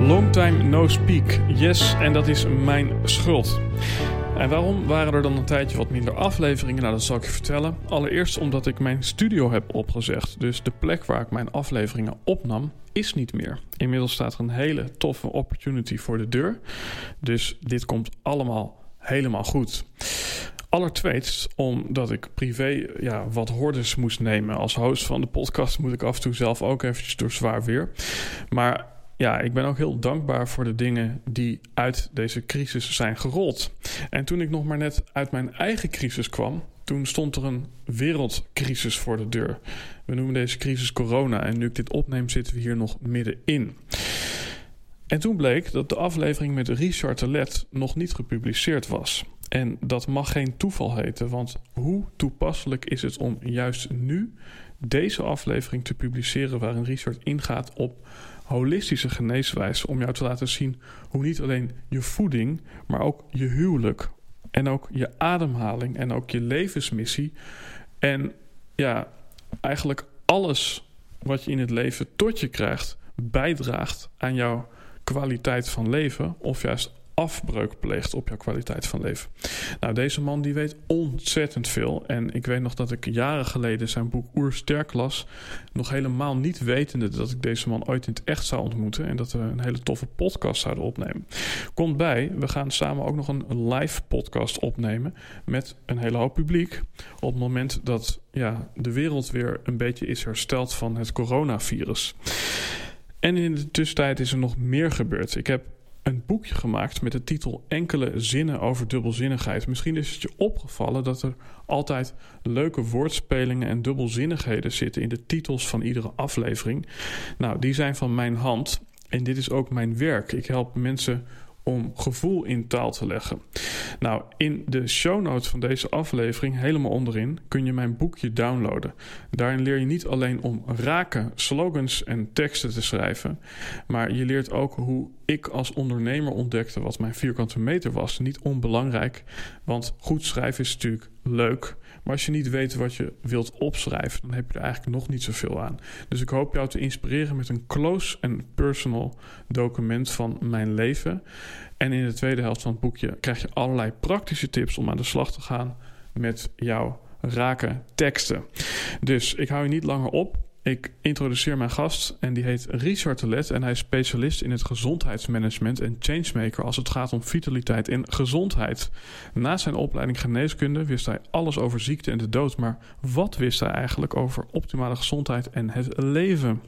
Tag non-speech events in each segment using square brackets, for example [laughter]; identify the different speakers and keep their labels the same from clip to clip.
Speaker 1: Long time no speak. Yes, en dat is mijn schuld. En waarom waren er dan een tijdje wat minder afleveringen? Nou, dat zal ik je vertellen. Allereerst omdat ik mijn studio heb opgezegd. Dus de plek waar ik mijn afleveringen opnam, is niet meer. Inmiddels staat er een hele toffe opportunity voor de deur. Dus dit komt allemaal helemaal goed. Allertweets omdat ik privé ja, wat hordes moest nemen. Als host van de podcast moet ik af en toe zelf ook eventjes door zwaar weer. Maar ja, ik ben ook heel dankbaar voor de dingen die uit deze crisis zijn gerold. En toen ik nog maar net uit mijn eigen crisis kwam, toen stond er een wereldcrisis voor de deur. We noemen deze crisis corona en nu ik dit opneem zitten we hier nog middenin. En toen bleek dat de aflevering met Richard de Let nog niet gepubliceerd was. En dat mag geen toeval heten, want hoe toepasselijk is het om juist nu deze aflevering te publiceren waarin Richard ingaat op holistische geneeswijze om jou te laten zien hoe niet alleen je voeding, maar ook je huwelijk en ook je ademhaling en ook je levensmissie en ja, eigenlijk alles wat je in het leven tot je krijgt bijdraagt aan jouw kwaliteit van leven of juist afbreuk pleegt op jouw kwaliteit van leven. Nou, deze man die weet ontzettend veel. En ik weet nog dat ik jaren geleden zijn boek Oersterk las. Nog helemaal niet wetende dat ik deze man ooit in het echt zou ontmoeten. En dat we een hele toffe podcast zouden opnemen. Komt bij, we gaan samen ook nog een live podcast opnemen. Met een hele hoop publiek. Op het moment dat ja, de wereld weer een beetje is hersteld van het coronavirus. En in de tussentijd is er nog meer gebeurd. Ik heb een boekje gemaakt met de titel Enkele zinnen over dubbelzinnigheid. Misschien is het je opgevallen dat er altijd leuke woordspelingen en dubbelzinnigheden zitten in de titels van iedere aflevering. Nou, die zijn van mijn hand en dit is ook mijn werk. Ik help mensen om gevoel in taal te leggen. Nou, in de show notes van deze aflevering, helemaal onderin, kun je mijn boekje downloaden. Daarin leer je niet alleen om raken, slogans en teksten te schrijven, maar je leert ook hoe ik als ondernemer ontdekte wat mijn vierkante meter was. Niet onbelangrijk, want goed schrijven is natuurlijk leuk. Maar als je niet weet wat je wilt opschrijven, dan heb je er eigenlijk nog niet zoveel aan. Dus ik hoop jou te inspireren met een close en personal document van mijn leven. En in de tweede helft van het boekje krijg je allerlei praktische tips om aan de slag te gaan met jouw raken teksten. Dus ik hou je niet langer op. Ik introduceer mijn gast en die heet Richard Telet en hij is specialist in het gezondheidsmanagement en changemaker als het gaat om vitaliteit en gezondheid. Na zijn opleiding geneeskunde wist hij alles over ziekte en de dood, maar wat wist hij eigenlijk over optimale gezondheid en het leven?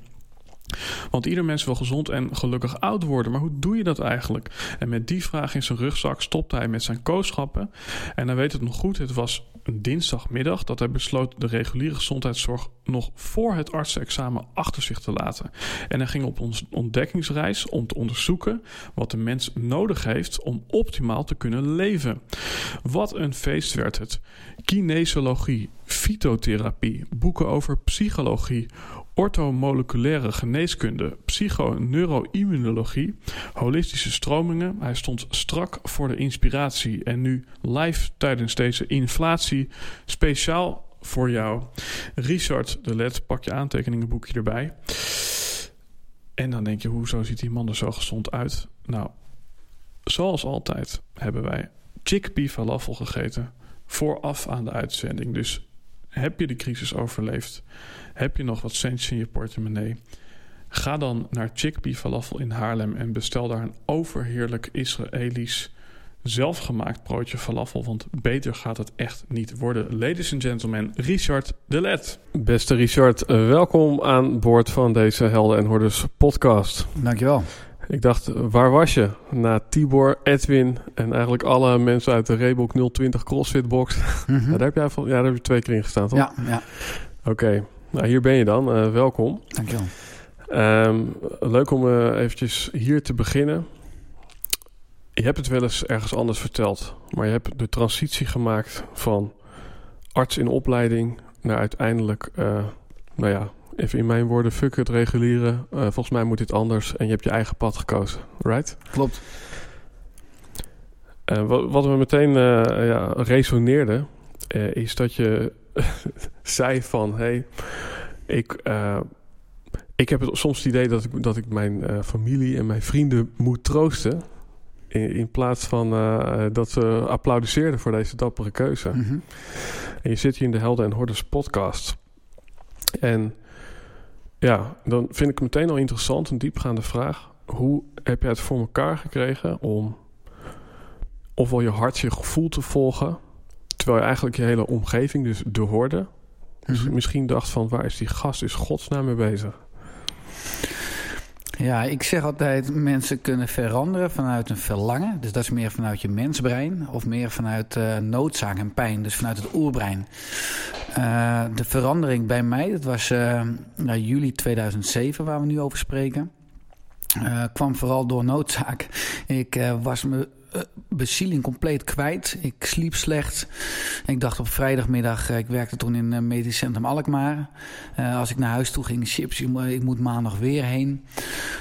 Speaker 1: Want ieder mens wil gezond en gelukkig oud worden. Maar hoe doe je dat eigenlijk? En met die vraag in zijn rugzak stopte hij met zijn kooschappen. En hij weet het nog goed, het was dinsdagmiddag dat hij besloot de reguliere gezondheidszorg nog voor het artsenexamen achter zich te laten. En hij ging op een ontdekkingsreis om te onderzoeken wat de mens nodig heeft om optimaal te kunnen leven. Wat een feest werd het. Kinesiologie, fytotherapie, boeken over psychologie, orthomoleculaire geneeskunde, psychoneuroimmunologie, holistische stromingen. Hij stond strak voor de inspiratie en nu live tijdens deze inflatie speciaal voor jou. Richard de Let, pak je aantekeningenboekje erbij. En dan denk je, hoezo ziet die man er zo gezond uit? Nou, zoals altijd hebben wij chickpea falafel gegeten vooraf aan de uitzending. Dus heb je de crisis overleefd? Heb je nog wat centjes in je portemonnee? Ga dan naar Chickpea Falafel in Haarlem en bestel daar een overheerlijk Israëlisch zelfgemaakt broodje falafel. Want beter gaat het echt niet worden. Ladies and gentlemen, Richard de Let.
Speaker 2: Beste Richard, welkom aan boord van deze Helden en Hordes podcast.
Speaker 3: Dankjewel.
Speaker 2: Ik dacht, waar was je? Na Tibor, Edwin en eigenlijk alle mensen uit de Reebok 020 CrossFit Box.
Speaker 3: Mhm. [laughs]
Speaker 2: ja, daar heb jij van, ja, daar heb je twee keer in gestaan, toch?
Speaker 3: Ja, ja.
Speaker 2: Oké, nou hier ben je dan. Eh, welkom.
Speaker 3: Dankjewel.
Speaker 2: Ehm, leuk om uh, eventjes hier te beginnen. Je hebt het wel eens ergens anders verteld, maar je hebt de transitie gemaakt van arts in opleiding naar uiteindelijk, uh, nou ja, even in mijn woorden, fuck het reguliere. Uh, volgens mij moet dit anders en je hebt je eigen pad gekozen, right?
Speaker 3: Klopt.
Speaker 2: Uh, wat, wat me meteen ja, resoneerde, is dat je [laughs] zei van, hey, ik ik heb het, soms het idee dat ik, dat ik mijn familie en mijn vrienden moet troosten. In, in plaats van uh, dat ze applaudisseerden voor deze dappere keuze.
Speaker 3: Mm -hmm.
Speaker 2: En je zit hier in de Helden en Hordes podcast. En ja, dan vind ik het meteen al interessant, een diepgaande vraag. Hoe heb jij het voor elkaar gekregen om ofwel je hart, je gevoel te volgen... terwijl je eigenlijk je hele omgeving, dus de horde...
Speaker 3: Mm -hmm.
Speaker 2: misschien dacht van waar is die gast, is godsnaam mee bezig?
Speaker 3: Ja, ik zeg altijd, mensen kunnen veranderen vanuit een verlangen. Dus dat is meer vanuit je mensbrein. Of meer vanuit uh, noodzaak en pijn. Dus vanuit het oerbrein. Uh, de verandering bij mij, dat was uh, juli 2007 waar we nu over spreken. kwam vooral door noodzaak. Ik was me bezieling compleet kwijt. Ik sliep slecht. Ik dacht op vrijdagmiddag, ik werkte toen in uh, medisch centrum Alkmaar. Als ik naar huis toe ging, chips, ik moet maandag weer heen.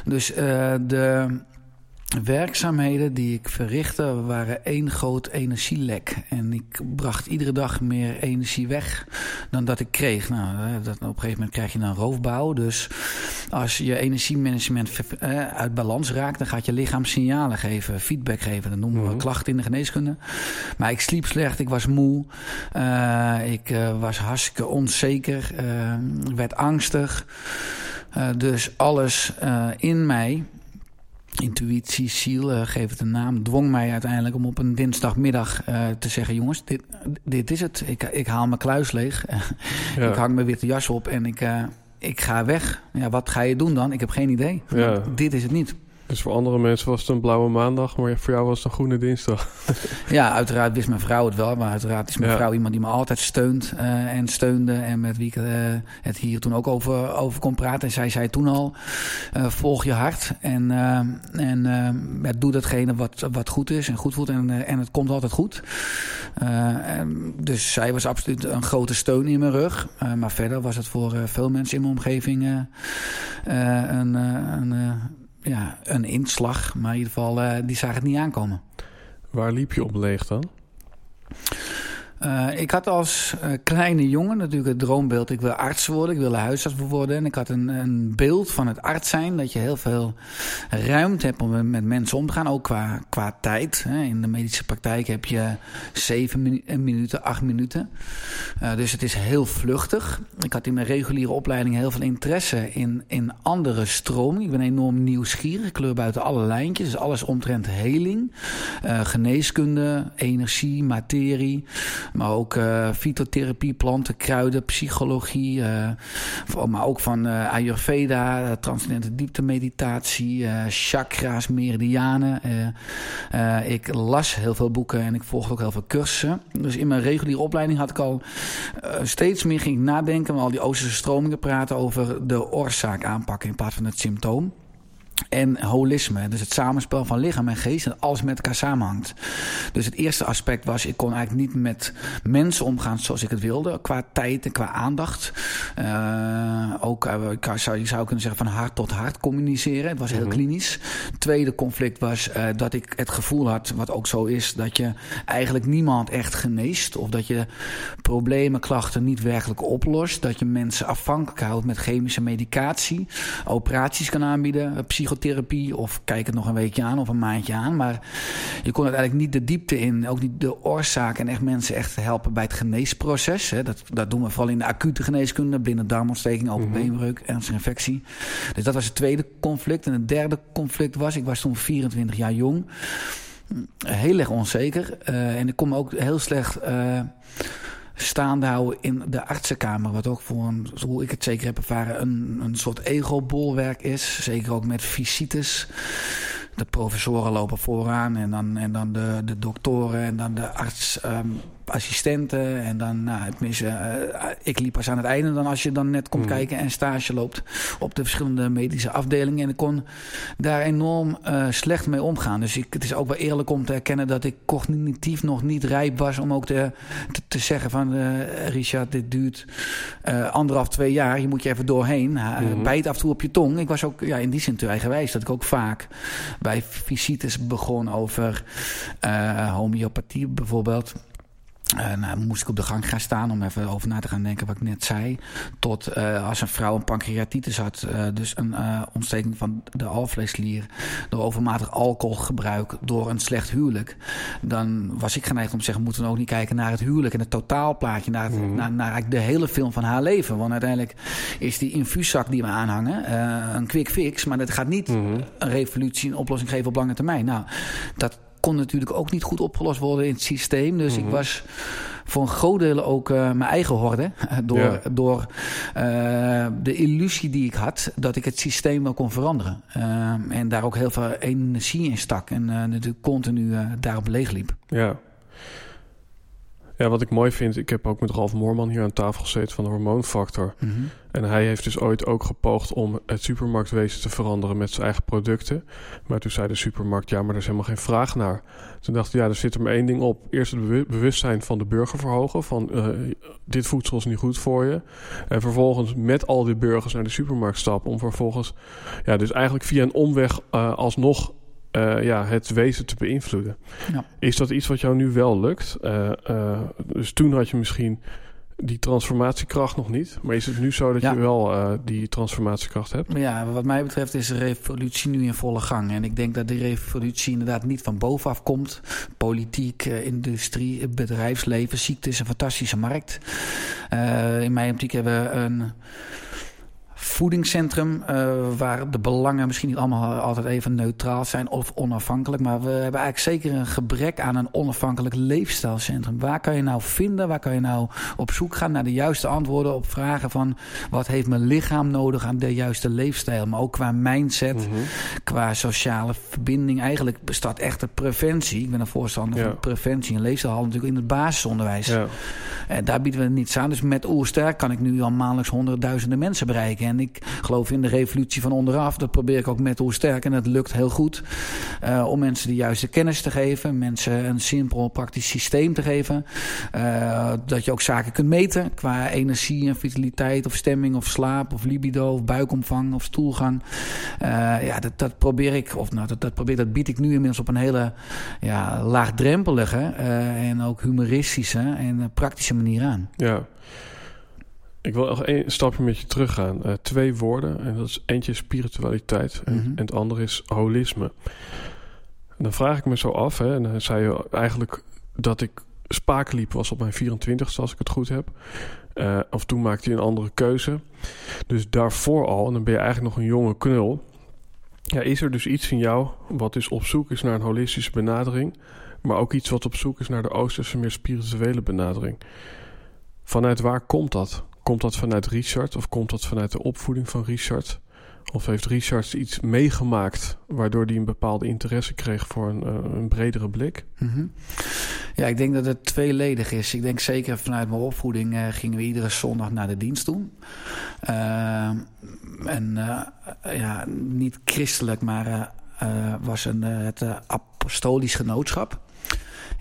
Speaker 3: Dus de werkzaamheden die ik verrichtte waren één groot energielek. En ik bracht iedere dag meer energie weg dan dat ik kreeg. Nou, dat, op een gegeven moment krijg je een roofbouw. Dus als je energiemanagement uit balans raakt... dan gaat je lichaam signalen geven, feedback geven. Dat noemen we
Speaker 2: Mhm.
Speaker 3: klachten in de geneeskunde. Maar ik sliep slecht, ik was moe. Uh, ik uh, was hartstikke onzeker. Uh, werd angstig. Dus alles in mij intuïtie, ziel, uh, geef het een naam, dwong mij uiteindelijk om op een dinsdagmiddag uh, te zeggen: Jongens, dit, dit is het. Ik, ik haal mijn kluis leeg. [laughs] ja. Ik hang mijn witte jas op en ik, uh, ik ga weg. Ja, wat ga je doen dan? Ik heb geen idee.
Speaker 2: Ja.
Speaker 3: Dit is het niet.
Speaker 2: Dus voor andere mensen was het een blauwe maandag, maar voor jou was het een groene dinsdag. [laughs]
Speaker 3: ja, uiteraard wist mijn vrouw het wel. Maar uiteraard is mijn
Speaker 2: Ja.
Speaker 3: vrouw iemand die me altijd steunt uh, en steunde. En met wie ik uh, het hier toen ook over, over kon praten. En zij zei toen al, uh, volg je hart. En, en uh, doe datgene wat, wat goed is en goed voelt. En, en het komt altijd goed. En dus zij was absoluut een grote steun in mijn rug. Maar verder was het voor veel mensen in mijn omgeving een... Een ja, een inslag. Maar in ieder geval, uh, die zagen het niet aankomen.
Speaker 2: Waar liep je op leeg dan?
Speaker 3: Uh, ik had als uh, kleine jongen natuurlijk het droombeeld... ik wil arts worden, ik wil huisarts worden. En ik had een, een beeld van het arts zijn... dat je heel veel ruimte hebt om met mensen om te gaan. Ook qua, qua tijd. Hè. In de medische praktijk heb je zeven minu minuten, acht minuten. Dus het is heel vluchtig. Ik had in mijn reguliere opleiding heel veel interesse in, in andere stromingen. Ik ben enorm nieuwsgierig. Ik kleur buiten alle lijntjes. Dus alles omtrent heling, geneeskunde, energie, materie... Maar ook uh, fytotherapie, planten, kruiden, psychologie. Uh, maar ook van uh, Ayurveda, transcendente dieptemeditatie, chakra's, meridianen. ik las heel veel boeken en ik volgde ook heel veel cursussen. Dus in mijn reguliere opleiding had ik al steeds meer ging ik nadenken... al die Oosterse stromingen praten over de oorzaak aanpakken in plaats van het symptoom. En holisme, dus het samenspel van lichaam en geest en alles met elkaar samenhangt. Dus het eerste aspect was, ik kon eigenlijk niet met mensen omgaan zoals ik het wilde, qua tijd en qua aandacht. Uh, ook, uh, ik zou, je zou kunnen zeggen van hart tot hart communiceren. Het was heel mm -hmm. klinisch. Het tweede conflict was uh, dat ik het gevoel had, wat ook zo is, dat je eigenlijk niemand echt geneest. Of dat je problemen, klachten niet werkelijk oplost. Dat je mensen afhankelijk houdt met chemische medicatie, operaties kan aanbieden, psychologie psychotherapie of kijk het nog een weekje aan of een maandje aan. Maar je kon uiteindelijk niet de diepte in, ook niet de oorzaak en echt mensen echt helpen bij het geneesproces. Hè. Dat, dat doen we vooral in de acute geneeskunde, binnen darmontsteking, open mhm. beenbreuk, ernstige infectie. Dus dat was het tweede conflict. En het derde conflict was, ik was toen 24 jaar jong, heel erg onzeker. Uh, en ik kon me ook heel slecht... Uh, staande houden in de artsenkamer. Wat ook voor een, hoe ik het zeker heb ervaren, een, een soort ego-bolwerk is. Zeker ook met visites. De professoren lopen vooraan en dan, en dan de, de doktoren en dan de arts. Um, assistenten. En dan, nou, tenminste, uh, ik liep pas aan het einde dan als je dan net komt hmm. kijken en stage loopt op de verschillende medische afdelingen. En ik kon daar enorm uh, slecht mee omgaan. Dus ik, het is ook wel eerlijk om te erkennen dat ik cognitief nog niet rijp was om ook te, te, te zeggen van uh, Richard, dit duurt anderhalf, twee jaar. Je moet je even doorheen. Mm. Bijt af en toe op je tong. Ik was ook ja, in die zin te eigenwijs dat ik ook vaak bij visites begon over homeopathie bijvoorbeeld. Uh, nou, moest ik op de gang gaan staan om even over na te gaan denken wat ik net zei. Tot uh, als een vrouw een pancreatitis had, uh, dus een ontsteking van de alvleesklier, door overmatig alcoholgebruik, door een slecht huwelijk. Dan was ik geneigd om te zeggen: moeten we ook niet kijken naar het huwelijk en het totaalplaatje, naar, het, mm naar, naar, de hele film van haar leven. Want uiteindelijk is die infuuszak die we aanhangen een quick fix, maar dat gaat niet mm een revolutie, een oplossing geven op lange termijn. Nou, dat kon natuurlijk ook niet goed opgelost worden in het systeem. Dus ik mhm. was voor een groot deel ook uh, mijn eigen horde. [laughs] Door, door uh, de illusie die ik had dat ik het systeem wel kon veranderen. Uh, en daar ook heel veel energie in stak. En natuurlijk continu daarop leegliep.
Speaker 2: Ja. Ja, wat ik mooi vind, ik heb ook met Ralf Moorman hier aan tafel gezeten van de Hormoonfactor. Mhm. En hij heeft dus ooit ook gepoogd om het supermarktwezen te veranderen met zijn eigen producten. Maar toen zei de supermarkt, ja, maar er is helemaal geen vraag naar. Toen dacht ik, ja, er zit er maar één ding op. Eerst het bewustzijn van de burger verhogen. Van uh, dit voedsel is niet goed voor je. En vervolgens met al die burgers naar de supermarkt stappen. Om vervolgens, ja, dus eigenlijk via een omweg uh, alsnog uh, ja, het wezen te beïnvloeden. Ja. Is dat iets wat jou nu wel lukt? Uh, uh, dus toen had je misschien die transformatiekracht nog niet. Maar is het nu zo dat je wel die transformatiekracht hebt?
Speaker 3: Ja, wat mij betreft is de revolutie nu in volle gang. En ik denk dat die revolutie inderdaad niet van bovenaf komt. Politiek, industrie, bedrijfsleven, ziekte is een fantastische markt. in mijn optiek hebben we een voedingscentrum. Uh, waar de belangen misschien niet allemaal altijd even neutraal zijn of onafhankelijk. Maar we hebben eigenlijk zeker een gebrek aan een onafhankelijk leefstijlcentrum. Waar kan je nou vinden? Waar kan je nou op zoek gaan naar de juiste antwoorden op vragen van wat heeft mijn lichaam nodig aan de juiste leefstijl? Maar ook qua mindset, mhm. qua sociale verbinding. Eigenlijk bestaat echte preventie. Ik ben een voorstander van preventie en leefstijl natuurlijk in het basisonderwijs. Ja. En daar bieden we niets aan. Dus met Oersterk kan ik nu al maandelijks honderdduizenden mensen bereiken. En ik geloof in de revolutie van onderaf. Dat probeer ik ook met hoe sterk. En het lukt heel goed. Uh, om mensen de juiste kennis te geven. Mensen een simpel, praktisch systeem te geven. Uh, dat je ook zaken kunt meten. Qua energie en vitaliteit. Of stemming of slaap. Of libido. Of buikomvang. Of stoelgang. Ja, dat, dat probeer ik. Of nou, dat, dat probeer dat bied ik nu inmiddels op een hele ja, laagdrempelige. en ook humoristische en praktische manier aan.
Speaker 2: Ja. Ik wil nog één stapje met je teruggaan. Uh, twee woorden. En dat is eentje spiritualiteit. en, mhm. het andere is holisme. En dan vraag ik me zo af. Hè, en dan zei je eigenlijk dat ik spakenliep was op mijn 24ste, als ik het goed heb. Uh, of toen maakte je een andere keuze. Dus daarvoor al, en dan ben je eigenlijk nog een jonge knul. Ja, is er dus iets in jou wat dus op zoek is naar een holistische benadering. Maar ook iets wat op zoek is naar de Oosterse, meer spirituele benadering. Vanuit waar komt dat? Komt dat vanuit Richard of komt dat vanuit de opvoeding van Richard? Of heeft Richard iets meegemaakt waardoor hij een bepaalde interesse kreeg voor een, eh, een bredere blik?
Speaker 3: Mhm. Ja, ik denk dat het tweeledig is. Ik denk zeker vanuit mijn opvoeding uh, gingen we iedere zondag naar de dienst doen. Uh, en ja, niet christelijk, maar was een, het apostolisch genootschap.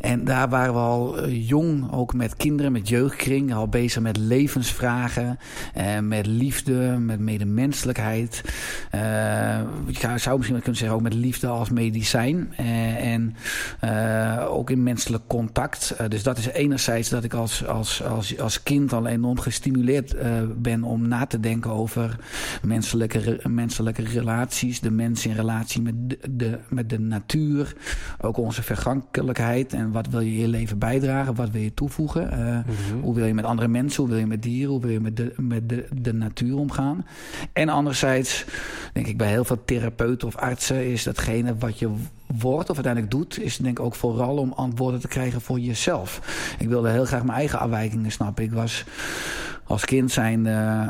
Speaker 3: En daar waren we al eh, jong, ook met kinderen, met jeugdkring, al bezig met levensvragen, uh, met liefde, met medemenselijkheid. Uh, ik zou misschien kunnen zeggen ook met liefde als medicijn. en ook in menselijk contact. dus dat is enerzijds dat ik als, als, als, als kind al enorm gestimuleerd ben om na te denken over menselijke, menselijke relaties, de mens in relatie met de, met de natuur, ook onze vergankelijkheid wat wil je in je leven bijdragen, wat wil je toevoegen, uh, mm-hmm. hoe wil je met andere mensen, hoe wil je met dieren, hoe wil je met de, met de, de natuur omgaan. En anderzijds, denk ik bij heel veel therapeuten of artsen, is datgene wat je wordt of uiteindelijk doet, is denk ik ook vooral om antwoorden te krijgen voor jezelf. Ik wilde heel graag mijn eigen afwijkingen snappen. Ik was als kind zijn uh,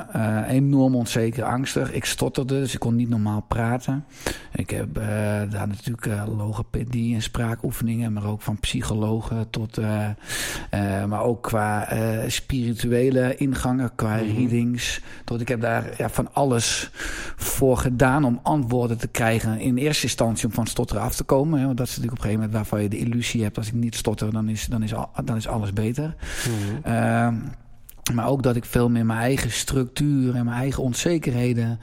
Speaker 3: enorm onzeker, angstig. Ik stotterde, dus ik kon niet normaal praten. Ik heb uh, daar natuurlijk logopedie en spraakoefeningen, maar ook van psychologen tot, maar ook qua spirituele ingangen, qua mm readings. Tot ik heb daar ja, van alles voor gedaan om antwoorden te krijgen. In eerste instantie om van stotteren af te komen. Hè, want dat is natuurlijk op een gegeven moment waarvan je de illusie hebt, als ik niet stotter, dan is, dan is, dan is alles beter. Mm maar ook dat ik veel meer mijn eigen structuur en mijn eigen onzekerheden.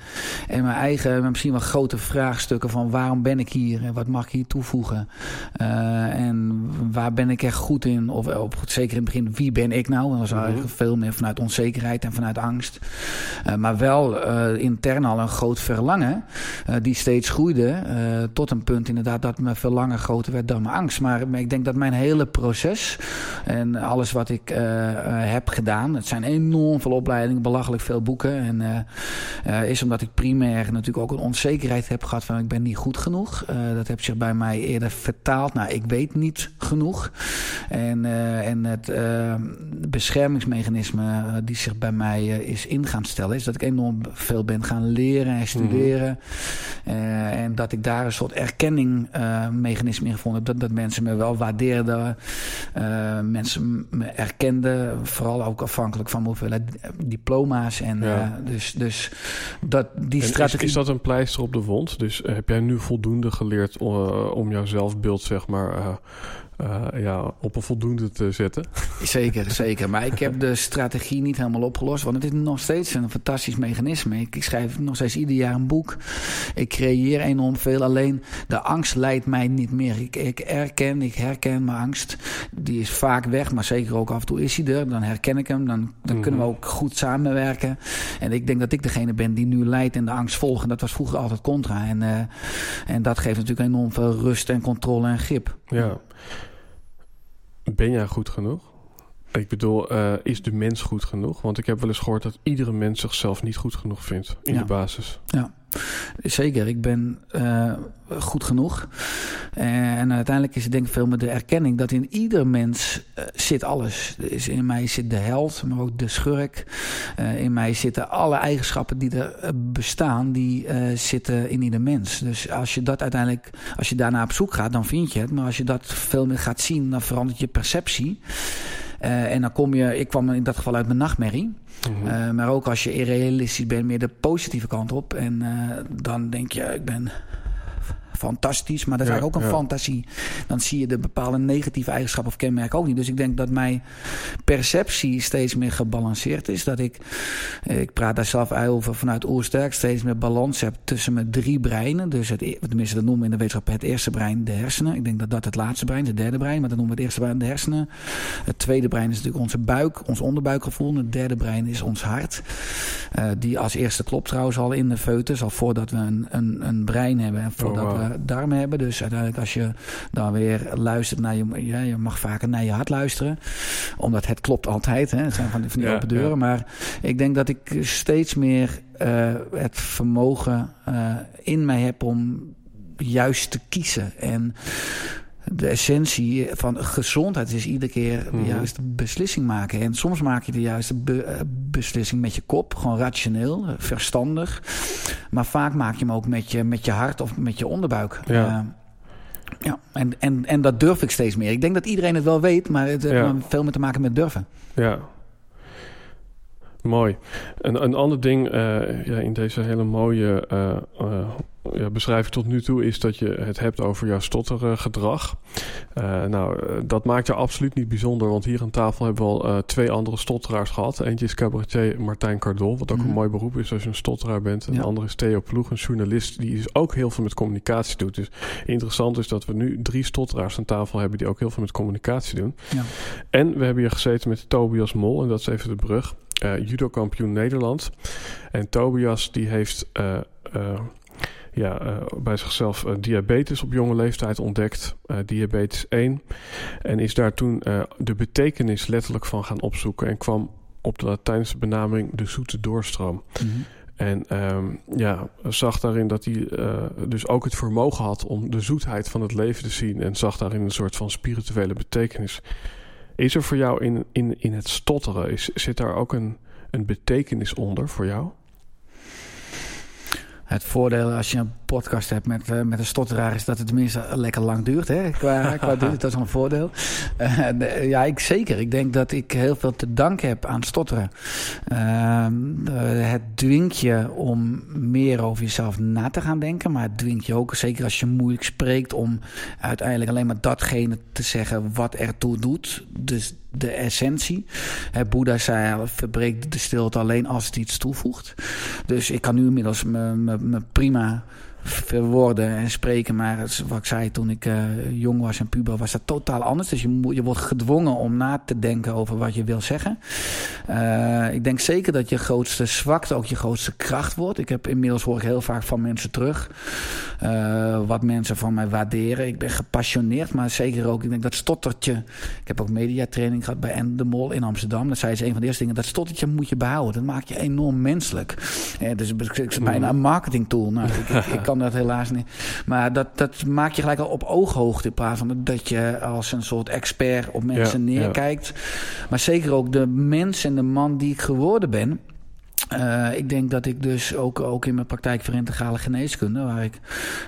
Speaker 3: En mijn eigen, misschien wel grote vraagstukken van waarom ben ik hier en wat mag ik hier toevoegen. Uh, en waar ben ik echt goed in? Of op, zeker in het begin, wie ben ik nou? Dat was mhm. eigenlijk veel meer vanuit onzekerheid en vanuit angst. Uh, maar wel uh, intern al een groot verlangen. die steeds groeide. tot een punt inderdaad dat mijn verlangen groter werd dan mijn angst. Maar ik denk dat mijn hele proces en alles wat ik heb gedaan. Het zijn enorm veel opleidingen, belachelijk veel boeken. En uh, is omdat ik primair natuurlijk ook een onzekerheid heb gehad van ik ben niet goed genoeg. Uh, dat heeft zich bij mij eerder vertaald naar ik weet niet genoeg. En, en het beschermingsmechanisme die zich bij mij is in gaan stellen, is dat ik enorm veel ben gaan leren en studeren. Mhm. en dat ik daar een soort erkenningmechanisme in gevonden heb. Dat, dat mensen me wel waardeerden. mensen me erkenden. Vooral ook afhankelijk van hoeveelheid diploma's. En ja. uh, dus, dus dat, die
Speaker 2: en
Speaker 3: strategie...
Speaker 2: Is, is, dat een pleister op de wond? Dus uh, heb jij nu voldoende geleerd uh, om jouw zelfbeeld, zeg maar uh, ja, op een voldoende te zetten. [laughs]
Speaker 3: Zeker, zeker. Maar ik heb de strategie niet helemaal opgelost. Want het is nog steeds een fantastisch mechanisme. Ik, ik schrijf nog steeds ieder jaar een boek. Ik creëer enorm veel. Alleen de angst leidt mij niet meer. Ik, ik erken, ik herken mijn angst. Die is vaak weg, maar zeker ook af en toe is hij er. Dan herken ik hem. Dan, dan kunnen we mhm. ook goed samenwerken. En ik denk dat ik degene ben die nu leidt en de angst volgt. En dat was vroeger altijd contra. En, uh, en dat geeft natuurlijk enorm veel rust en controle en grip.
Speaker 2: Ja. Ben jij goed genoeg? Ik bedoel, uh, is de mens goed genoeg? Want ik heb wel eens gehoord dat iedere mens zichzelf niet goed genoeg vindt in de basis.
Speaker 3: Ja, zeker. Ik ben uh, goed genoeg. En uiteindelijk is het denk ik veel met de erkenning dat in ieder mens uh, zit alles. Dus in mij zit de held, maar ook de schurk. In mij zitten alle eigenschappen die er bestaan, die zitten in ieder mens. Dus als je dat uiteindelijk, als je daarna op zoek gaat, dan vind je het. Maar als je dat veel meer gaat zien, dan verandert je perceptie. Uh, en dan kom je, ik kwam in dat geval uit mijn nachtmerrie. Mm -hmm. uh, maar ook als je irrealistisch bent, meer de positieve kant op. En uh, dan denk je, ik ben fantastisch, maar dat is ja, eigenlijk ook een fantasie. Dan zie je de bepaalde negatieve eigenschappen of kenmerken ook niet. Dus ik denk dat mijn perceptie steeds meer gebalanceerd is. Dat ik, ik praat daar zelf over vanuit oersterk, steeds meer balans heb tussen mijn drie breinen. Dus het, e-, tenminste, dat noemen we in de wetenschap het eerste brein, de hersenen. Ik denk dat dat het laatste brein het derde brein, maar dat noemen we het eerste brein, de hersenen. Het tweede brein is natuurlijk onze buik, ons onderbuikgevoel. het derde brein is ons hart. Uh, die als eerste klopt trouwens al in de foetus, al voordat we een, een, een brein hebben en voordat oh, wow. we darmen hebben. Dus uiteindelijk als je dan weer luistert naar je... Ja, je mag vaker naar je hart luisteren. Omdat het klopt altijd. Hè. Het zijn van die, van die ja, open deuren. Ja. Maar ik denk dat ik steeds meer uh, het vermogen uh, in mij heb om juist te kiezen. En de essentie van gezondheid is iedere keer de mhm. juiste beslissing maken. En soms maak je de juiste be eh, beslissing met je kop, gewoon rationeel, verstandig. Maar vaak maak je hem ook met je, met je hart of met je onderbuik. Ja. Uh, ja, en, en, en dat durf ik steeds meer. Ik denk dat iedereen het wel weet, maar het heeft ja. veel meer te maken met durven.
Speaker 2: Ja, Mooi. Een, een ander ding uh, ja, in deze hele mooie uh, uh, ja, beschrijving tot nu toe is dat je het hebt over jouw stottergedrag. Uh, nou, eh, dat maakt je absoluut niet bijzonder, want hier aan tafel hebben we al uh, twee andere stotteraars gehad. Eentje is cabaretier Martijn Cardol, wat ook een mhm. mooi beroep is als je een stotteraar bent. En de andere is Theo Ploeg, een journalist die dus ook heel veel met communicatie doet. Dus interessant is dat we nu drie stotteraars aan tafel hebben die ook heel veel met communicatie doen. Ja. En we hebben hier gezeten met Tobias Mol, en dat is even de brug. judo-kampioen Nederland. En Tobias die heeft ja, uh, bij zichzelf uh, diabetes op jonge leeftijd ontdekt, uh, diabetes 1. En is daar toen de betekenis letterlijk van gaan opzoeken en kwam op de Latijnse benaming de zoete doorstroom. Mm -hmm. En um, ja, zag daarin dat hij dus ook het vermogen had om de zoetheid van het leven te zien en zag daarin een soort van spirituele betekenis. Is er voor jou in, in, in het stotteren, is, zit daar ook een, een betekenis onder voor jou?
Speaker 3: Het voordeel als je een podcast hebt met, uh, met een stotteraar is dat het tenminste lekker lang duurt. Hè? Qua, [laughs] qua duur, dat is een voordeel. Uh, ja, ik zeker. Ik denk dat ik heel veel te danken heb aan stotteren. Uh, het dwingt je om meer over jezelf na te gaan denken. Maar het dwingt je ook, zeker als je moeilijk spreekt, om uiteindelijk alleen maar datgene te zeggen wat ertoe doet. Dus de essentie. He, Boeddha zei, verbreek de stilte alleen als het iets toevoegt. Dus ik kan nu inmiddels me prima verwoorden en spreken. Maar wat ik zei toen ik uh, jong was en puber, was dat totaal anders. Dus je, je wordt gedwongen om na te denken over wat je wil zeggen. Uh, ik denk zeker dat je grootste zwakte ook je grootste kracht wordt. Ik heb inmiddels hoor ik heel vaak van mensen terug. Uh, wat mensen van mij waarderen. Ik ben gepassioneerd, maar zeker ook. Ik denk dat stottertje. Ik heb ook mediatraining gehad bij Endemol in Amsterdam. Dat zei ze een van de eerste dingen. Dat stottertje moet je behouden. Dat maakt je enorm menselijk. Dus het is bijna een marketing tool. Nou, ik kan dat helaas niet. Maar dat, dat maak je gelijk al op ooghoogte in plaats van dat je als een soort expert op mensen neerkijkt. Maar zeker ook de mens en de man die ik geworden ben. Uh, ik denk dat ik dus ook, ook in mijn praktijk voor integrale geneeskunde, waar ik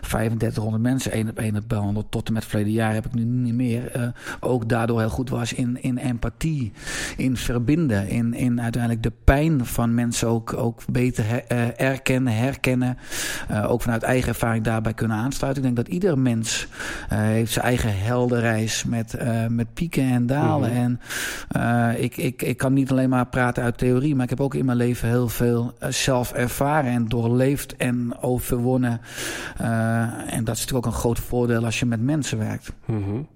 Speaker 3: 3500 mensen één op één heb behandeld, tot en met verleden jaar heb ik nu niet meer, uh, ook daardoor heel goed was in, in empathie, in verbinden, in, in uiteindelijk de pijn van mensen ook, ook beter her, uh, erkennen, herkennen, ook vanuit eigen ervaring daarbij kunnen aansluiten. Ik denk dat ieder mens heeft zijn eigen heldenreis met, met pieken en dalen. Mm -hmm. En ik, ik, ik kan niet alleen maar praten uit theorie, maar ik heb ook in mijn leven heel veel eh, zelf ervaren en doorleefd en overwonnen. Uh, en dat is natuurlijk ook een groot voordeel als je met mensen werkt.
Speaker 2: -hmm.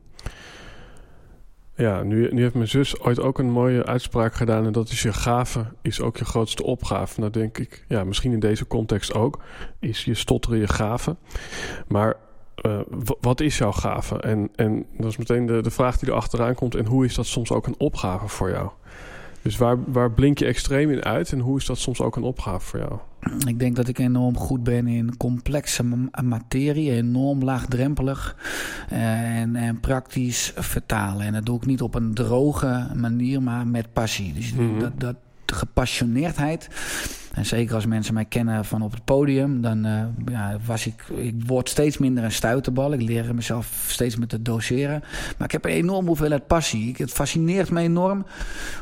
Speaker 2: Ja, nu, nu heeft mijn zus ooit ook een mooie uitspraak gedaan. En dat is je gave is ook je grootste opgave. Nou denk ik, ja, misschien in deze context ook. Is je stotteren je gave. Maar uh, wat is jouw gave? En, en dat is meteen de, de vraag die er achteraan komt. En hoe is dat soms ook een opgave voor jou? Dus waar, waar blink je extreem in uit en hoe is dat soms ook een opgave voor jou?
Speaker 3: Ik denk dat ik enorm goed ben in complexe materie, enorm laagdrempelig eh, en, en praktisch vertalen. En dat doe ik niet op een droge manier, maar met passie. Dus mm dat, dat gepassioneerdheid en zeker als mensen mij kennen van op het podium, dan uh, ja, was ik, ik word steeds minder een stuiterbal. Ik leer mezelf steeds meer te doseren. Maar ik heb een enorm hoeveelheid passie. Het fascineert me enorm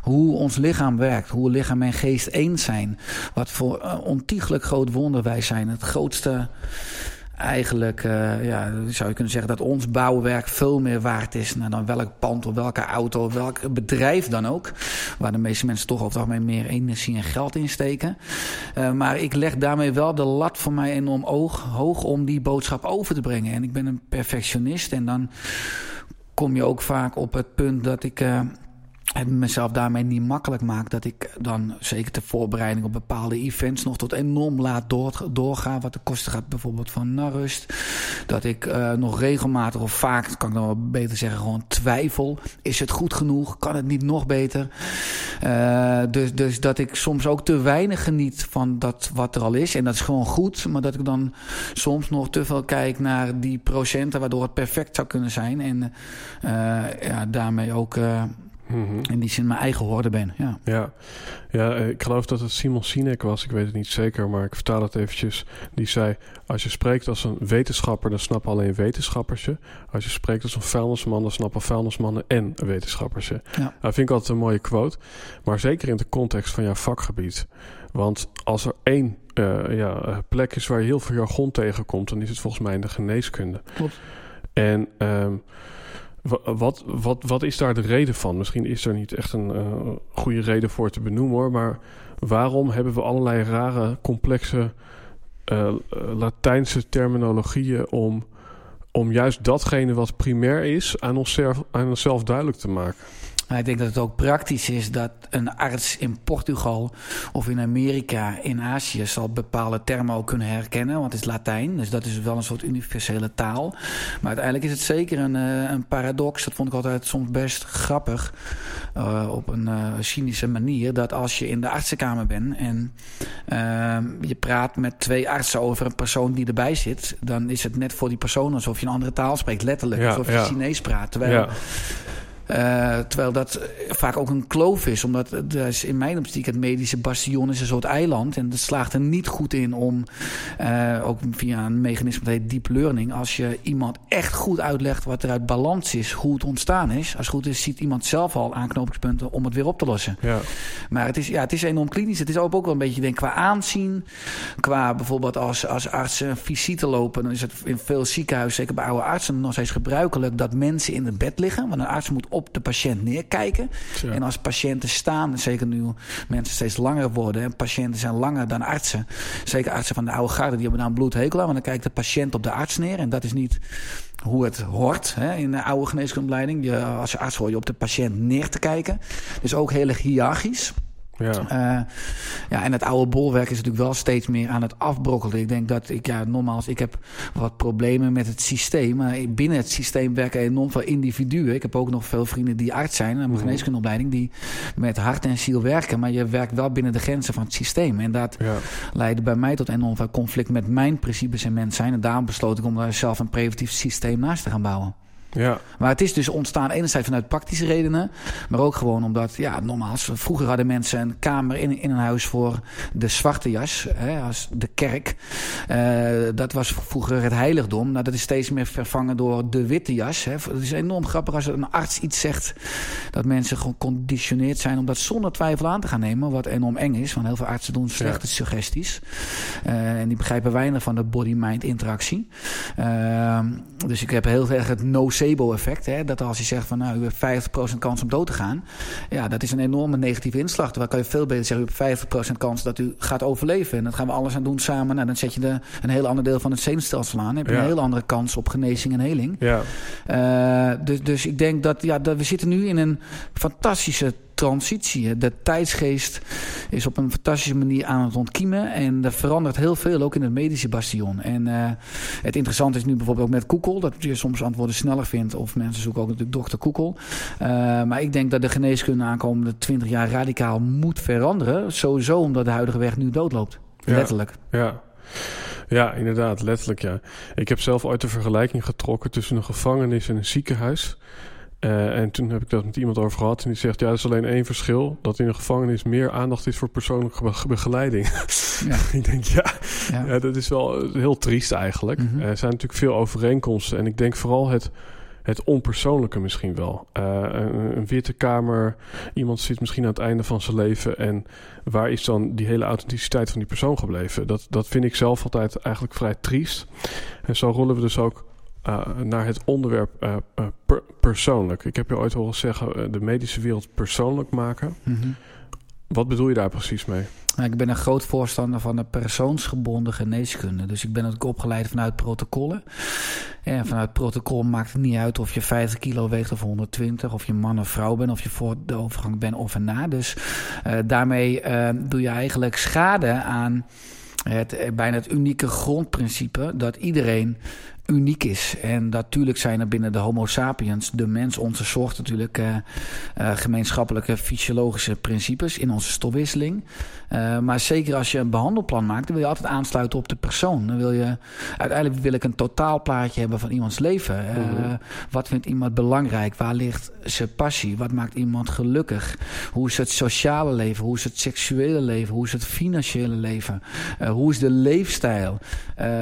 Speaker 3: hoe ons lichaam werkt. Hoe lichaam en geest één zijn. Wat voor uh, ontiegelijk groot wonder wij zijn. Het grootste eigenlijk uh, ja, zou je kunnen zeggen dat ons bouwwerk veel meer waard is dan welk pand of welke auto of welk bedrijf dan ook. Waar de meeste mensen toch over het meer energie en geld in steken. Uh, maar ik leg daarmee wel de lat voor mij enorm oog, hoog om die boodschap over te brengen. En ik ben een perfectionist en dan kom je ook vaak op het punt dat ik. Uh, het mezelf daarmee niet makkelijk maakt dat ik dan zeker de voorbereiding op bepaalde events nog tot enorm laat door, doorga. Wat de kosten gaat bijvoorbeeld van naar rust. Dat ik uh, nog regelmatig of vaak, kan ik dan wel beter zeggen, gewoon twijfel. Is het goed genoeg? Kan het niet nog beter? Uh, dus, dus dat ik soms ook te weinig geniet van dat wat er al is. En dat is gewoon goed. Maar dat ik dan soms nog te veel kijk naar die procenten waardoor het perfect zou kunnen zijn. En uh, ja, daarmee ook Mm In die zin mijn eigen hoorde ben, ja.
Speaker 2: Ja. ja, eh, ik geloof dat het Simon Sinek was. Ik weet het niet zeker, maar ik vertaal het eventjes. Die zei, als je spreekt als een wetenschapper... dan snappen alleen wetenschappers je. Als je spreekt als een vuilnisman... dan snappen vuilnismannen en wetenschappers je. Ja. Dat vind ik altijd een mooie quote. Maar zeker in de context van jouw vakgebied. Want als er één uh, ja, plek is waar je heel veel jargon tegenkomt... dan is het volgens mij in de geneeskunde. Klopt. En... Um, wat, wat, wat is daar de reden van? Misschien is er niet echt een uh, goede reden voor te benoemen hoor. Maar waarom hebben we allerlei rare, complexe uh, Latijnse terminologieën om, om juist datgene wat primair is aan aan onszelf duidelijk te maken?
Speaker 3: Maar ik denk dat het ook praktisch is dat een arts in Portugal of in Amerika, in Azië, zal bepaalde termen ook kunnen herkennen. Want het is Latijn, dus dat is wel een soort universele taal. Maar uiteindelijk is het zeker een, eh, een paradox. Dat vond ik altijd soms best grappig. Uh, op een uh, cynische manier. Dat als je in de artsenkamer bent en uh, je praat met twee artsen over een persoon die erbij zit. Dan is het net voor die persoon alsof je een andere taal spreekt. Letterlijk. alsof je ja. Chinees praat. Terwijl. Ja uh, terwijl dat vaak ook een kloof is. Omdat dat is in mijn optiek het medische bastion is een soort eiland. En dat slaagt er niet goed in om, uh, ook via een mechanisme dat heet deep learning... als je iemand echt goed uitlegt wat er uit balans is, hoe het ontstaan is... als het goed is, ziet iemand zelf al aanknopingspunten om het weer op te lossen. Ja. Maar het is, ja, het is enorm klinisch. Het is ook, ook wel een beetje denk, qua aanzien. Qua bijvoorbeeld als, als artsen visite lopen... dan is het in veel ziekenhuizen, zeker bij oude artsen... nog steeds gebruikelijk dat mensen in het bed liggen. Want een arts moet op de patiënt neerkijken. En als patiënten staan, zeker nu mensen steeds langer worden... en patiënten zijn langer dan artsen... zeker artsen van de oude garde, die hebben daar een bloedhekel aan... want dan kijkt de patiënt op de arts neer en dat is niet hoe het hoort hè, in de oude geneeskundeleiding. Je, als je arts hoor je op de patiënt neer te kijken. Dus ook heel erg hiërarchisch. Ja. Uh, ja, en het oude bolwerk is natuurlijk wel steeds meer aan het afbrokkelen. Ik denk dat ik, ja, nogmaals, ik heb wat problemen met het systeem. Maar binnen het systeem werken enorm veel individuen. Ik heb ook nog veel vrienden die arts zijn, een mm geneeskundeopleiding, die met hart en ziel werken. Maar je werkt wel binnen de grenzen van het systeem. En dat ja. leidde bij mij tot enorm veel conflict met mijn principes en mens zijn. En daarom besloot ik om daar zelf een preventief systeem naast te gaan bouwen. Ja. Maar het is dus ontstaan enerzijds vanuit praktische redenen. Maar ook gewoon omdat, ja, nogmaals, vroeger hadden mensen een kamer in, in een huis voor de zwarte jas. Hè, als de kerk. Uh, dat was vroeger het heiligdom. Nou, dat is steeds meer vervangen door de witte jas. Hè. Het is enorm grappig als een arts iets zegt. Dat mensen geconditioneerd zijn om dat zonder twijfel aan te gaan nemen. Wat enorm eng is. Want heel veel artsen doen slechte suggesties. Uh, en die begrijpen weinig van de body-mind interactie. Uh, dus ik heb heel erg het no placebo-effect. Dat als je zegt van nou, u hebt 50% kans om dood te gaan. Ja, dat is een enorme negatieve inslag. Terwijl kan je veel beter zeggen, u hebt 50% kans dat u gaat overleven. En dat gaan we alles aan doen samen. Nou, dan zet je de, een heel ander deel van het zenuwstelsel aan. Dan heb je een heel andere kans op genezing en heling. Ja. Uh, dus, dus ik denk dat, ja, dat we zitten nu in een fantastische transitie. De tijdsgeest is op een fantastische manier aan het ontkiemen. En er verandert heel veel, ook in het medische bastion. En uh, het interessante is nu bijvoorbeeld ook met Koekel... dat je soms antwoorden sneller vindt. Of mensen zoeken ook natuurlijk dokter Koekel. Uh, maar ik denk dat de geneeskunde aankomende 20 jaar radicaal moet veranderen. Sowieso omdat de huidige weg nu doodloopt. Letterlijk.
Speaker 2: Ja. Ja, inderdaad, letterlijk ja. Ik heb zelf ooit een vergelijking getrokken tussen een gevangenis en een ziekenhuis. Uh, en toen heb ik dat met iemand over gehad. En die zegt, ja, er is alleen één verschil. Dat in een gevangenis meer aandacht is voor persoonlijke begeleiding. Ja. [laughs] ik denk, ja, ja, dat is wel heel triest eigenlijk. Mm -hmm. Er zijn natuurlijk veel overeenkomsten. En ik denk vooral het, het onpersoonlijke misschien wel. Uh, een, een, witte kamer, iemand zit misschien aan het einde van zijn leven. En waar is dan die hele authenticiteit van die persoon gebleven? Dat, dat vind ik zelf altijd eigenlijk vrij triest. En zo rollen we dus ook uh, naar het onderwerp uh, per persoonlijk. Ik heb je ooit horen zeggen de medische wereld persoonlijk maken. Mm -hmm. Wat bedoel je daar precies mee?
Speaker 3: Nou, ik ben een groot voorstander van de persoonsgebonden geneeskunde. Dus ik ben ook opgeleid vanuit protocollen. En vanuit protocol maakt het niet uit of je 50 kilo weegt of 120, of je man of vrouw bent, of je voor de overgang bent of erna. Dus uh, daarmee uh, doe je eigenlijk schade aan het, bijna het unieke grondprincipe dat iedereen uniek is. En natuurlijk zijn er binnen de Homo sapiens, de mens, onze soort natuurlijk, uh, uh, gemeenschappelijke fysiologische principes in onze stofwisseling. Uh, maar zeker als je een behandelplan maakt, dan wil je altijd aansluiten op de persoon. Dan wil je, uiteindelijk wil ik een totaalplaatje hebben van iemands leven. Mm-hmm. Wat vindt iemand belangrijk? Waar ligt zijn passie? Wat maakt iemand gelukkig? Hoe is het sociale leven? Hoe is het seksuele leven? Hoe is het financiële leven? hoe is de leefstijl?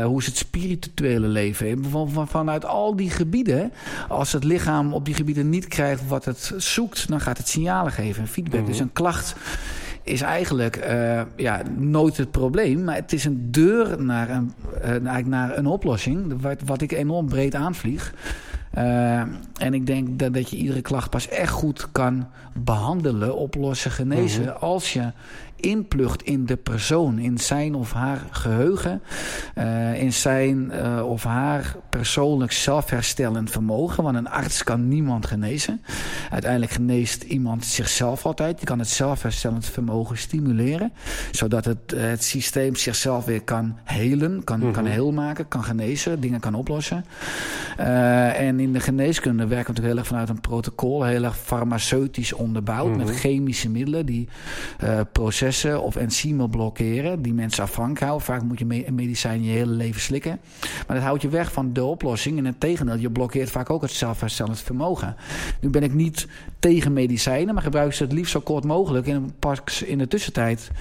Speaker 3: hoe is het spirituele leven? Van, vanuit al die gebieden. Als het lichaam op die gebieden niet krijgt wat het zoekt, dan gaat het signalen geven, feedback. Mhm. Dus een klacht is eigenlijk uh, ja, nooit het probleem. Maar het is een deur naar een, uh, naar een oplossing. Wat, wat ik enorm breed aanvlieg. Uh, en ik denk dat, dat je iedere klacht pas echt goed kan behandelen, oplossen, genezen. Mhm. Als je inplucht in de persoon, in zijn of haar geheugen, uh, in zijn uh, of haar persoonlijk zelfherstellend vermogen. Want een arts kan niemand genezen. Uiteindelijk geneest iemand zichzelf altijd. Die kan het zelfherstellend vermogen stimuleren, zodat het, uh, het systeem zichzelf weer kan helen, kan, mm -hmm. kan heel maken, kan genezen, dingen kan oplossen. en in de geneeskunde werken we natuurlijk heel erg vanuit een protocol, heel erg farmaceutisch onderbouwd, mm -hmm. met chemische middelen die processen of enzymen blokkeren die mensen afhankelijk houden. Vaak moet je medicijn je hele leven slikken. Maar dat houdt je weg van de oplossing. En het tegendeel, je blokkeert vaak ook het zelfherstellend vermogen. Nu ben ik niet tegen medicijnen, maar gebruik ze het liefst zo kort mogelijk. En pak in de tussentijd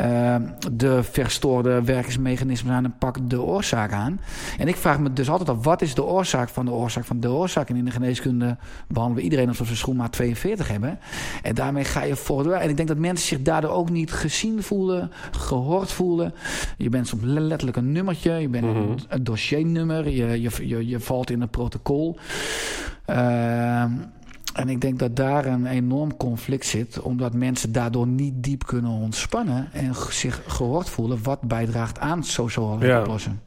Speaker 3: uh, de verstoorde werkingsmechanismen aan en pak de oorzaak aan. En ik vraag me dus altijd af, wat is de oorzaak van de oorzaak van de oorzaak? En in de geneeskunde behandelen we iedereen alsof ze schoenmaat 42 hebben. En daarmee ga je voortdoor. En ik denk dat mensen zich daardoor ook niet gezien voelen, gehoord voelen. Je bent soms letterlijk een nummertje, je bent een, een dossiernummer, je, je, je, je, valt in een protocol. Uh, en ik denk dat daar een enorm conflict zit, omdat mensen daardoor niet diep kunnen ontspannen en zich gehoord voelen wat bijdraagt aan social ja. oplossen.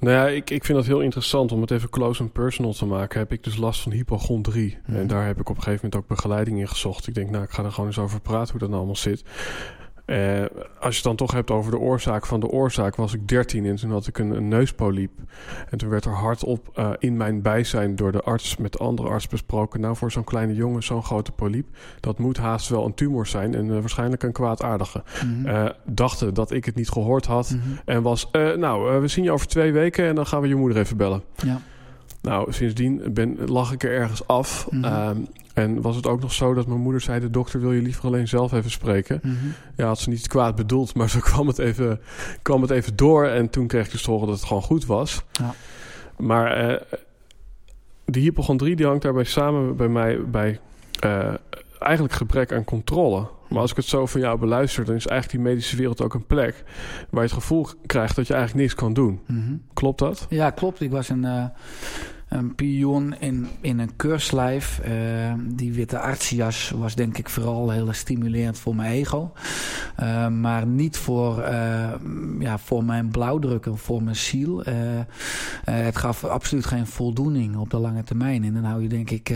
Speaker 2: Nou ja, ik, ik vind dat heel interessant om het even close en personal te maken. Heb ik dus last van hypochondrie. Mm. En daar heb ik op een gegeven moment ook begeleiding in gezocht. Ik denk, nou, ik ga er gewoon eens over praten hoe dat nou allemaal zit. Uh, als je het dan toch hebt over de oorzaak van de oorzaak, was ik 13 en toen had ik een, een neuspoliep. En toen werd er hardop uh, in mijn bijzijn door de arts met de andere arts besproken. Nou, voor zo'n kleine jongen, zo'n grote poliep, dat moet haast wel een tumor zijn en uh, waarschijnlijk een kwaadaardige. Mm -hmm. dachten dat ik het niet gehoord had mm -hmm. en was, nou, we zien je over twee weken en dan gaan we je moeder even bellen. Ja. Nou, sindsdien ben, lag ik er ergens af. Mm -hmm. um, en was het ook nog zo dat mijn moeder zei... de dokter wil je liever alleen zelf even spreken. Mm -hmm. Ja, had ze niet kwaad bedoeld, maar zo [laughs] kwam het even, kwam het even door. En toen kreeg ik dus te horen dat het gewoon goed was. Ja. Maar uh, die hypochondrie die hangt daarbij samen bij mij... bij uh, eigenlijk gebrek aan controle. Maar als ik het zo van jou beluister, dan is eigenlijk die medische wereld ook een plek waar je het gevoel krijgt dat je eigenlijk niks kan doen. Mm -hmm. Klopt dat?
Speaker 3: Ja, klopt. Ik was een, uh, een pion in, in een keurslijf. Uh, die witte artsjas was denk ik vooral heel stimulerend voor mijn ego. Uh, maar niet voor, uh, ja, voor mijn blauwdrukken, voor mijn ziel. het gaf absoluut geen voldoening op de lange termijn. En dan hou je denk ik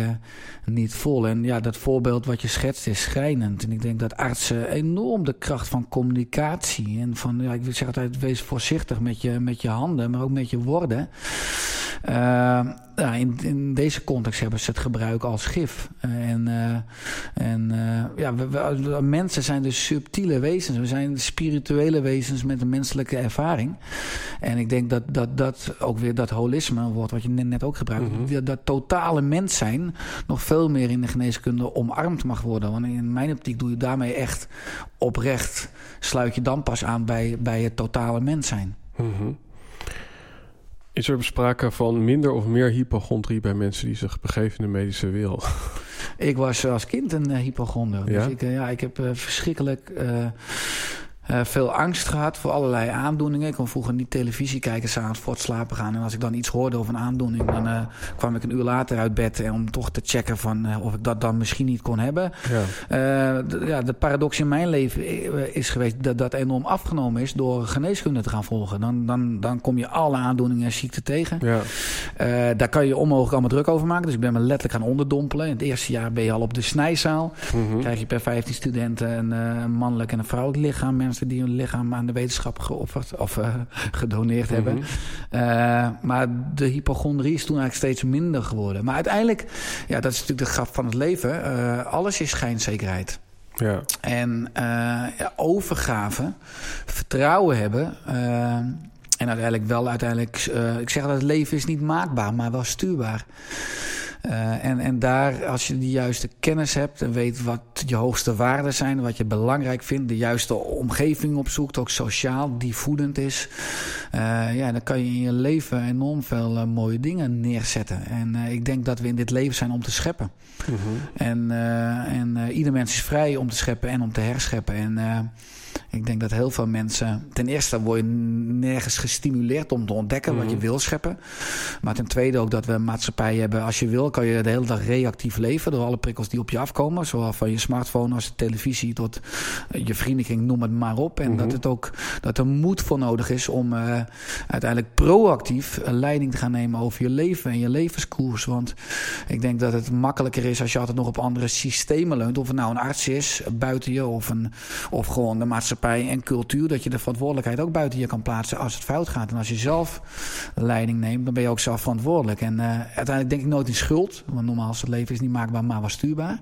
Speaker 3: niet vol. En ja, dat voorbeeld wat je schetst is schrijnend. En ik denk dat artsen enorm de kracht van communicatie... en van, ja, ik zeg altijd, wees voorzichtig met je, met je handen, maar ook met je woorden... Uh, ja, in, in deze context hebben ze het gebruik als gif. Uh, en uh, en ja, we, we, mensen zijn dus subtiele wezens. We zijn spirituele wezens met een menselijke ervaring. En ik denk dat dat, dat ook weer dat holisme, een woord wat je net, net ook gebruikt, mm -hmm. dat, dat, totale mens zijn nog veel meer in de geneeskunde omarmd mag worden. Want in mijn optiek doe je daarmee echt oprecht, sluit je dan pas aan bij, bij het totale mens zijn.
Speaker 2: Mm -hmm. Is er sprake van minder of meer hypochondrie bij mensen die zich begeven in de medische wereld?
Speaker 3: Ik was als kind een uh, hypochonder. Ja? Dus ik, uh, ja, ik heb uh, verschrikkelijk uh, veel angst gehad voor allerlei aandoeningen. Ik kon vroeger niet televisie kijken s'avonds voor het slapen gaan. En als ik dan iets hoorde over een aandoening, dan uh, kwam ik een uur later uit bed en om toch te checken van uh, of ik dat dan misschien niet kon hebben. Ja. De, ja, de paradox in mijn leven is geweest dat dat enorm afgenomen is door geneeskunde te gaan volgen. Dan, dan, dan kom je alle aandoeningen en ziekten tegen. Ja. daar kan je onmogelijk allemaal druk over maken. Dus ik ben me letterlijk gaan onderdompelen. In het eerste jaar ben je al op de snijzaal. Mm -hmm. Krijg je per 15 studenten een, een mannelijk en een vrouwelijk lichaam mensen die hun lichaam aan de wetenschap geofferd of uh, gedoneerd
Speaker 2: Mhm.
Speaker 3: hebben. Uh, maar de hypochondrie is toen eigenlijk steeds minder geworden. Maar uiteindelijk, ja, dat is natuurlijk de grap van het leven. Uh, alles is schijnzekerheid.
Speaker 2: Ja.
Speaker 3: En ja, overgave, vertrouwen hebben. en uiteindelijk wel, uiteindelijk, ik zeg dat het leven is niet maakbaar, maar wel stuurbaar. Uh, en, en daar, als je de juiste kennis hebt en weet wat je hoogste waarden zijn, wat je belangrijk vindt, de juiste omgeving opzoekt, ook sociaal, die voedend is, uh, ja, dan kan je in je leven enorm veel uh, mooie dingen neerzetten. En ik denk dat we in dit leven zijn om te scheppen.
Speaker 2: Mm -hmm.
Speaker 3: En, en ieder mens is vrij om te scheppen en om te herscheppen. En ik denk dat heel veel mensen. Ten eerste word je nergens gestimuleerd om te ontdekken wat je wil scheppen. Maar ten tweede ook dat we een maatschappij hebben. Als je wil, kan je de hele dag reactief leven. Door alle prikkels die op je afkomen. Zowel van je smartphone als de televisie tot je vriendenkring, noem het maar op. En
Speaker 2: Mhm.
Speaker 3: dat, het ook, dat er moed voor nodig is om uh, uiteindelijk proactief een leiding te gaan nemen over je leven en je levenskoers. Want ik denk dat het makkelijker is als je altijd nog op andere systemen leunt. Of het nou een arts is buiten je of, een, of gewoon de maatschappij en cultuur, dat je de verantwoordelijkheid ook buiten je kan plaatsen als het fout gaat. En als je zelf leiding neemt, dan ben je ook zelf verantwoordelijk. En uh, uiteindelijk denk ik nooit in schuld, want normaal is het leven is niet maakbaar, maar wel stuurbaar.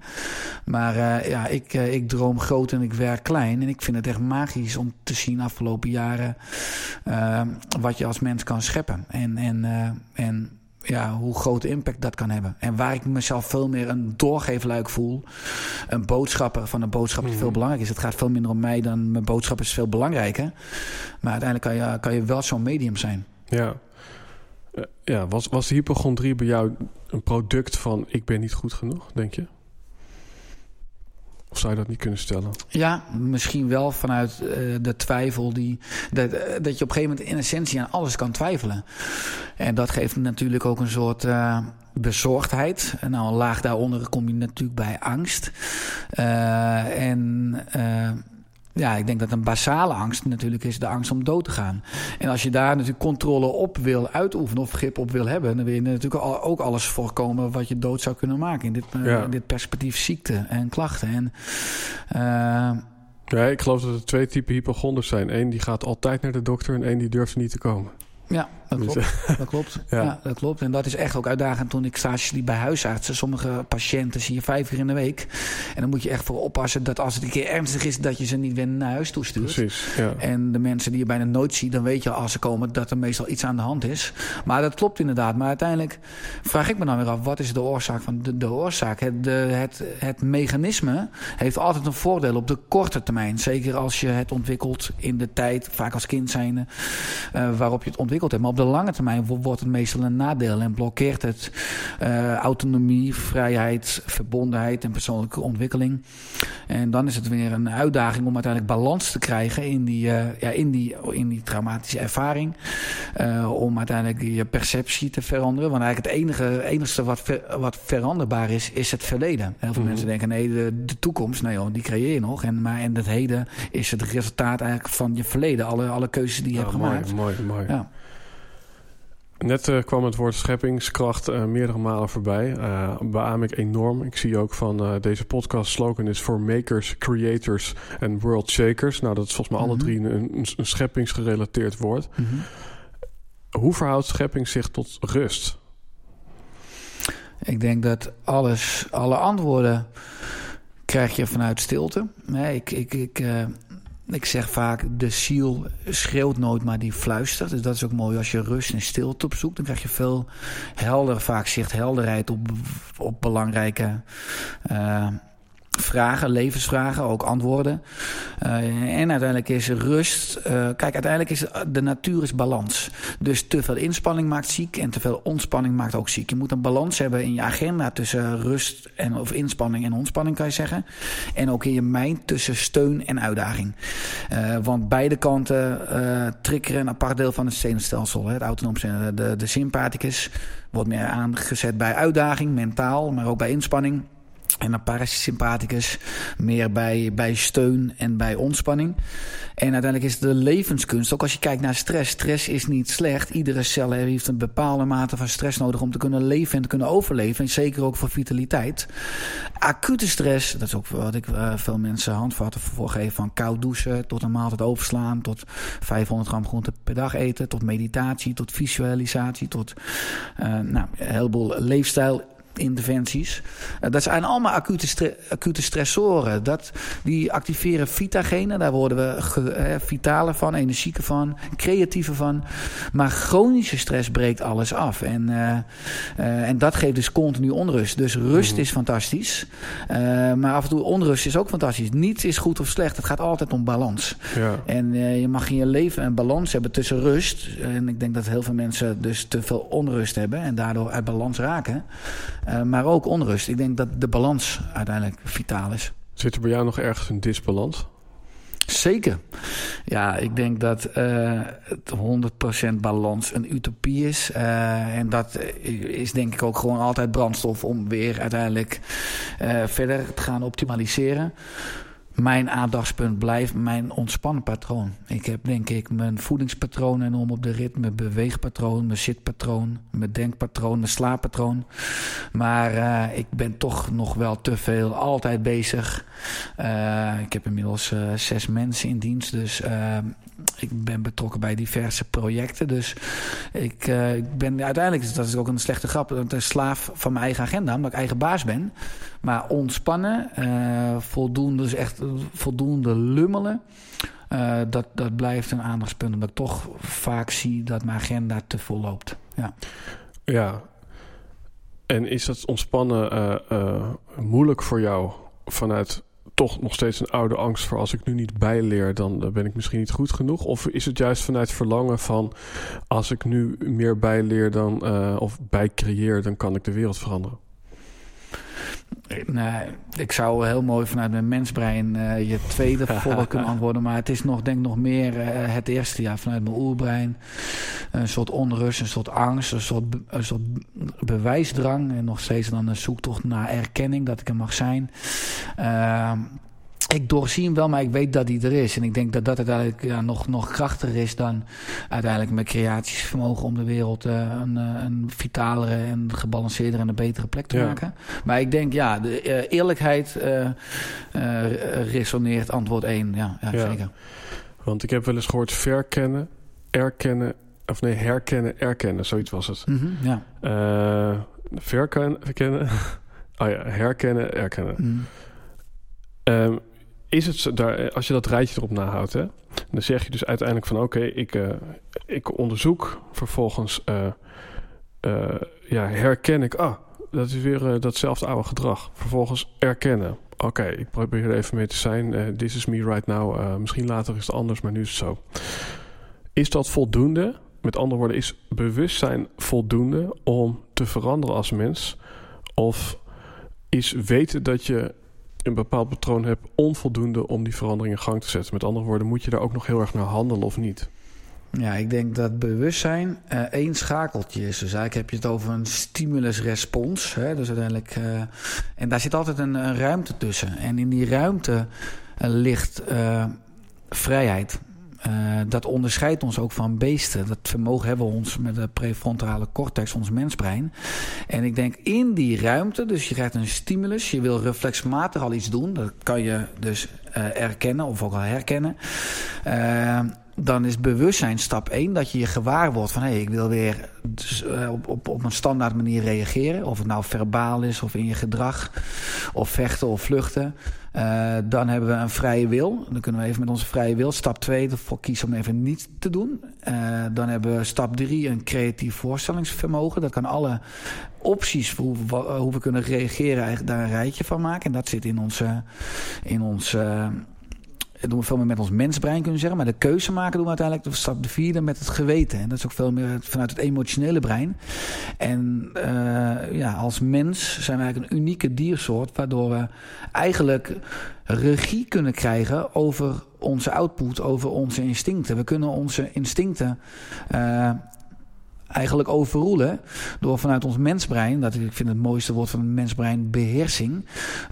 Speaker 3: Maar uh, ja, ik, uh, ik droom groot en ik werk klein. En ik vind het echt magisch om te zien afgelopen jaren wat je als mens kan scheppen. En, en, en ja, hoe groot impact dat kan hebben. En waar ik mezelf veel meer een doorgeefluik voel. Een boodschapper van een boodschap die
Speaker 2: Mhm.
Speaker 3: veel belangrijk is. Het gaat veel minder om mij dan mijn boodschap is veel belangrijker. Maar uiteindelijk kan je, kan je wel zo'n medium zijn.
Speaker 2: Ja. Uh, ja, was, was hypochondrie bij jou een product van ik ben niet goed genoeg, denk je? Of zou je dat niet kunnen stellen?
Speaker 3: Ja, misschien wel vanuit uh, de twijfel die. Dat, uh, dat je op een gegeven moment in essentie aan alles kan twijfelen. En dat geeft natuurlijk ook een soort uh, bezorgdheid. En nou, laag daaronder kom je natuurlijk bij angst. en ja, ik denk dat een basale angst natuurlijk is de angst om dood te gaan. En als je daar natuurlijk controle op wil uitoefenen of grip op wil hebben, dan wil je natuurlijk ook alles voorkomen wat je dood zou kunnen maken. In dit,
Speaker 2: Ja.
Speaker 3: in dit perspectief ziekte en klachten. En, uh,
Speaker 2: Ja, ik geloof dat er twee typen hypochonders zijn. Eén die gaat altijd naar de dokter en één die durft niet te komen.
Speaker 3: ja, dat
Speaker 2: Dus,
Speaker 3: klopt. Dat klopt. [laughs]
Speaker 2: Ja.
Speaker 3: Ja. dat klopt. En dat is echt ook uitdagend toen ik stage liep bij huisartsen. Sommige patiënten zie je vijf uur in de week. En dan moet je echt voor oppassen dat als het een keer ernstig is, dat je ze niet weer naar huis toestuurt.
Speaker 2: Precies, ja.
Speaker 3: En de mensen die je bijna nooit ziet, dan weet je als ze komen dat er meestal iets aan de hand is. Maar dat klopt inderdaad. Maar uiteindelijk vraag ik me dan weer af, wat is de oorzaak van de, de oorzaak? Het, de, het, het mechanisme heeft altijd een voordeel op de korte termijn. Zeker als je het ontwikkelt in de tijd, vaak als kind zijnde, uh, waarop je het ontwikkeld hebt. Maar op de lange termijn wordt het meestal een nadeel en blokkeert het uh, autonomie, vrijheid, verbondenheid en persoonlijke ontwikkeling. En dan is het weer een uitdaging om uiteindelijk balans te krijgen in die, uh, ja, in die, in die traumatische ervaring. Uh, om uiteindelijk je perceptie te veranderen. Want eigenlijk het enige, enige wat, ver, wat veranderbaar is, is het verleden. Heel veel
Speaker 2: Mhm.
Speaker 3: mensen denken, nee, de, de toekomst, nee joh, die creëer je nog. En, maar en het heden is het resultaat eigenlijk van je verleden. Alle, alle keuzes die je
Speaker 2: Ja,
Speaker 3: hebt
Speaker 2: mooi,
Speaker 3: gemaakt.
Speaker 2: mooi, mooi.
Speaker 3: Ja.
Speaker 2: Net eh, kwam het woord scheppingskracht eh, meerdere malen voorbij. Uh, beaam ik enorm. Ik zie ook van deze podcast slogan is voor makers, creators en world shakers. Nou, dat is volgens mij alle
Speaker 3: Mhm.
Speaker 2: drie een, een, scheppingsgerelateerd woord.
Speaker 3: Mhm.
Speaker 2: Hoe verhoudt schepping zich tot rust?
Speaker 3: Ik denk dat alles, alle antwoorden krijg je vanuit stilte. Nee, ik, ik, ik, ik zeg vaak, de ziel schreeuwt nooit, maar die fluistert. Dus dat is ook mooi als je rust en stilte opzoekt. Dan krijg je veel helder, vaak zicht, helderheid op, op belangrijke uh, vragen, levensvragen, ook antwoorden. Uh, en uiteindelijk is rust. Uh, kijk, uiteindelijk is de natuur is balans. Dus te veel inspanning maakt ziek en te veel ontspanning maakt ook ziek. Je moet een balans hebben in je agenda tussen rust en of inspanning en ontspanning, kan je zeggen. En ook in je mind tussen steun en uitdaging. Uh, want beide kanten triggeren een apart deel van het zenuwstelsel. Het autonoom de, de sympathicus wordt meer aangezet bij uitdaging, mentaal, maar ook bij inspanning. En een parasympathicus meer bij, bij steun en bij ontspanning. En uiteindelijk is de levenskunst, ook als je kijkt naar stress. Stress is niet slecht. Iedere cel heeft een bepaalde mate van stress nodig om te kunnen leven en te kunnen overleven. En zeker ook voor vitaliteit. Acute stress, dat is ook wat ik uh, veel mensen handvatten voor geef. Van koud douchen tot een maaltijd overslaan. Tot 500 gram groente per dag eten. Tot meditatie, tot visualisatie. Tot uh, nou, een heleboel leefstijl interventies. Uh, dat zijn allemaal acute, stre acute stressoren. Dat, die activeren vitagenen. Daar worden we uh, vitale van, energieke van, creatieve van. Maar chronische stress breekt alles af. En, uh, en dat geeft dus continu onrust. Dus rust mm. is fantastisch. maar af en toe onrust is ook fantastisch. Niets is goed of slecht. Het gaat altijd om balans. Ja. En je mag in je leven een balans hebben tussen rust. En ik denk dat heel veel mensen dus te veel onrust hebben. En daardoor uit balans raken. Uh, maar ook onrust. Ik denk dat de balans uiteindelijk vitaal is.
Speaker 2: Zit er bij jou nog ergens een disbalans?
Speaker 3: Zeker. Ja, ik denk dat uh, het 100% balans een utopie is. Uh, en dat is denk ik ook gewoon altijd brandstof om weer uiteindelijk uh, verder te gaan optimaliseren. Mijn aandachtspunt blijft mijn ontspannen patroon. Ik heb denk ik mijn voedingspatroon enorm op de rit, mijn beweegpatroon, mijn zitpatroon, mijn denkpatroon, mijn slaappatroon. Maar uh, ik ben toch nog wel te veel altijd bezig. Uh, ik heb inmiddels uh, zes mensen in dienst, dus ik ben betrokken bij diverse projecten. Dus ik, ik ben uiteindelijk, dat is ook een slechte grap, een slaaf van mijn eigen agenda, omdat ik eigen baas ben. Maar ontspannen, voldoende, dus echt voldoende lummelen. Uh, dat, dat blijft een aandachtspunt. Omdat ik toch vaak zie dat mijn agenda te vol loopt. Ja.
Speaker 2: ja. En is dat ontspannen moeilijk voor jou vanuit toch nog steeds een oude angst voor als ik nu niet bijleer, dan ben ik misschien niet goed genoeg? Of is het juist vanuit verlangen van als ik nu meer bijleer dan, of bijcreëer, dan kan ik de wereld veranderen?
Speaker 3: Nee, ik zou heel mooi vanuit mijn mensbrein uh, je tweede [laughs] volle kunnen antwoorden. Maar het is nog, denk nog meer uh, het eerste. Ja, vanuit mijn oerbrein. Een soort onrust, een soort angst, een soort, een soort bewijsdrang. En nog steeds dan een zoektocht naar erkenning dat ik er mag zijn. Uh, ik doorzie hem wel, maar ik weet dat hij er is. En ik denk dat dat uiteindelijk ja, nog, nog krachtiger is dan uiteindelijk mijn creatiesvermogen om de wereld uh, een, uh, een vitalere en gebalanceerdere en een betere plek te ja. maken. Maar ik denk, ja, de uh, eerlijkheid resoneert antwoord 1. Ja, ja, ja, zeker.
Speaker 2: Want ik heb wel eens gehoord verkennen, erkennen, of nee, herkennen, erkennen. Zoiets was het.
Speaker 3: Mm -hmm, ja.
Speaker 2: verkennen, verkennen. [laughs] oh ja, herkennen, erkennen.
Speaker 3: Mm.
Speaker 2: Um, is het daar, als je dat rijtje erop nahoudt, hè, dan zeg je dus uiteindelijk van oké, ik, uh, ik onderzoek, vervolgens uh, ja, herken ik, ah, dat is weer datzelfde oude gedrag. Vervolgens erkennen. Oké, ik probeer er even mee te zijn. this is me right now. misschien later is het anders, maar nu is het zo. Is dat voldoende? Met andere woorden, is bewustzijn voldoende om te veranderen als mens? Of is weten dat je een bepaald patroon hebt onvoldoende om die verandering in gang te zetten. Met andere woorden, moet je daar ook nog heel erg naar handelen of niet?
Speaker 3: Ja, ik denk dat bewustzijn uh, één schakeltje is. Dus eigenlijk heb je het over een stimulus-respons. Dus uiteindelijk. Uh, en daar zit altijd een, een, ruimte tussen. En in die ruimte uh, ligt vrijheid. Uh, dat onderscheidt ons ook van beesten. Dat vermogen hebben we ons met de prefrontale cortex, ons mensbrein. En ik denk in die ruimte, dus je krijgt een stimulus, je wil reflexmatig al iets doen. Dat kan je dus uh, erkennen of ook al herkennen. Uh, dan is bewustzijn stap 1 dat je je gewaar wordt van hé, hey, ik wil weer dus, uh, op, op, op een standaard manier reageren. Of het nou verbaal is of in je gedrag, of vechten of vluchten. Uh, dan hebben we een vrije wil. Dan kunnen we even met onze vrije wil. Stap 2 ervoor kiezen om even niet te doen. Uh, dan hebben we stap 3 een creatief voorstellingsvermogen. Dat kan alle opties hoe, hoe we kunnen reageren, daar een rijtje van maken. En dat zit in onze. In onze doen we veel meer met ons mensbrein kunnen zeggen. Maar de keuze maken doen we uiteindelijk de stap de vierde met het geweten. En dat is ook veel meer vanuit het emotionele brein. En uh, ja, als mens zijn we eigenlijk een unieke diersoort. Waardoor we eigenlijk regie kunnen krijgen over onze output, over onze instincten. We kunnen onze instincten uh, eigenlijk overroelen. Door vanuit ons mensbrein, dat ik vind het mooiste woord van het mensbrein, beheersing.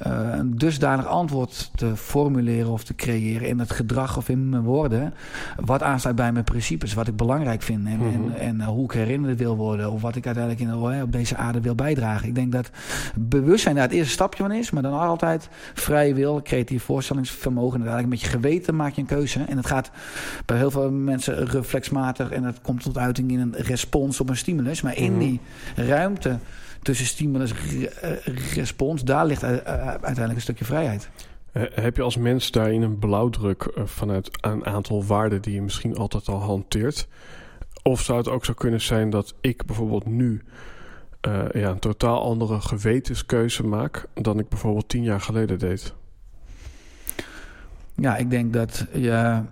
Speaker 3: Uh, een dusdanig antwoord te formuleren of te creëren in het gedrag of in mijn woorden. Wat aansluit bij mijn principes, wat ik belangrijk vind. En, en, mhm. en hoe ik herinnerd wil worden. Of wat ik uiteindelijk in, op deze aarde wil bijdragen. Ik denk dat bewustzijn daar het eerste stapje van is. Maar dan altijd vrije wil, creatief voorstellingsvermogen. En eigenlijk met je geweten maak je een keuze. En het gaat bij heel veel mensen reflexmatig. En dat komt tot uiting in een respons op een stimulus. Maar in mhm. die ruimte tussen stimulus en respons, daar ligt uiteindelijk een stukje vrijheid.
Speaker 2: Heb je als mens daarin een blauwdruk eh, vanuit een aantal waarden die je misschien altijd al hanteert? Of zou het ook zo kunnen zijn dat ik bijvoorbeeld nu uh, ja, een totaal andere gewetenskeuze maak dan ik bijvoorbeeld tien jaar geleden deed?
Speaker 3: Ja, ik denk dat je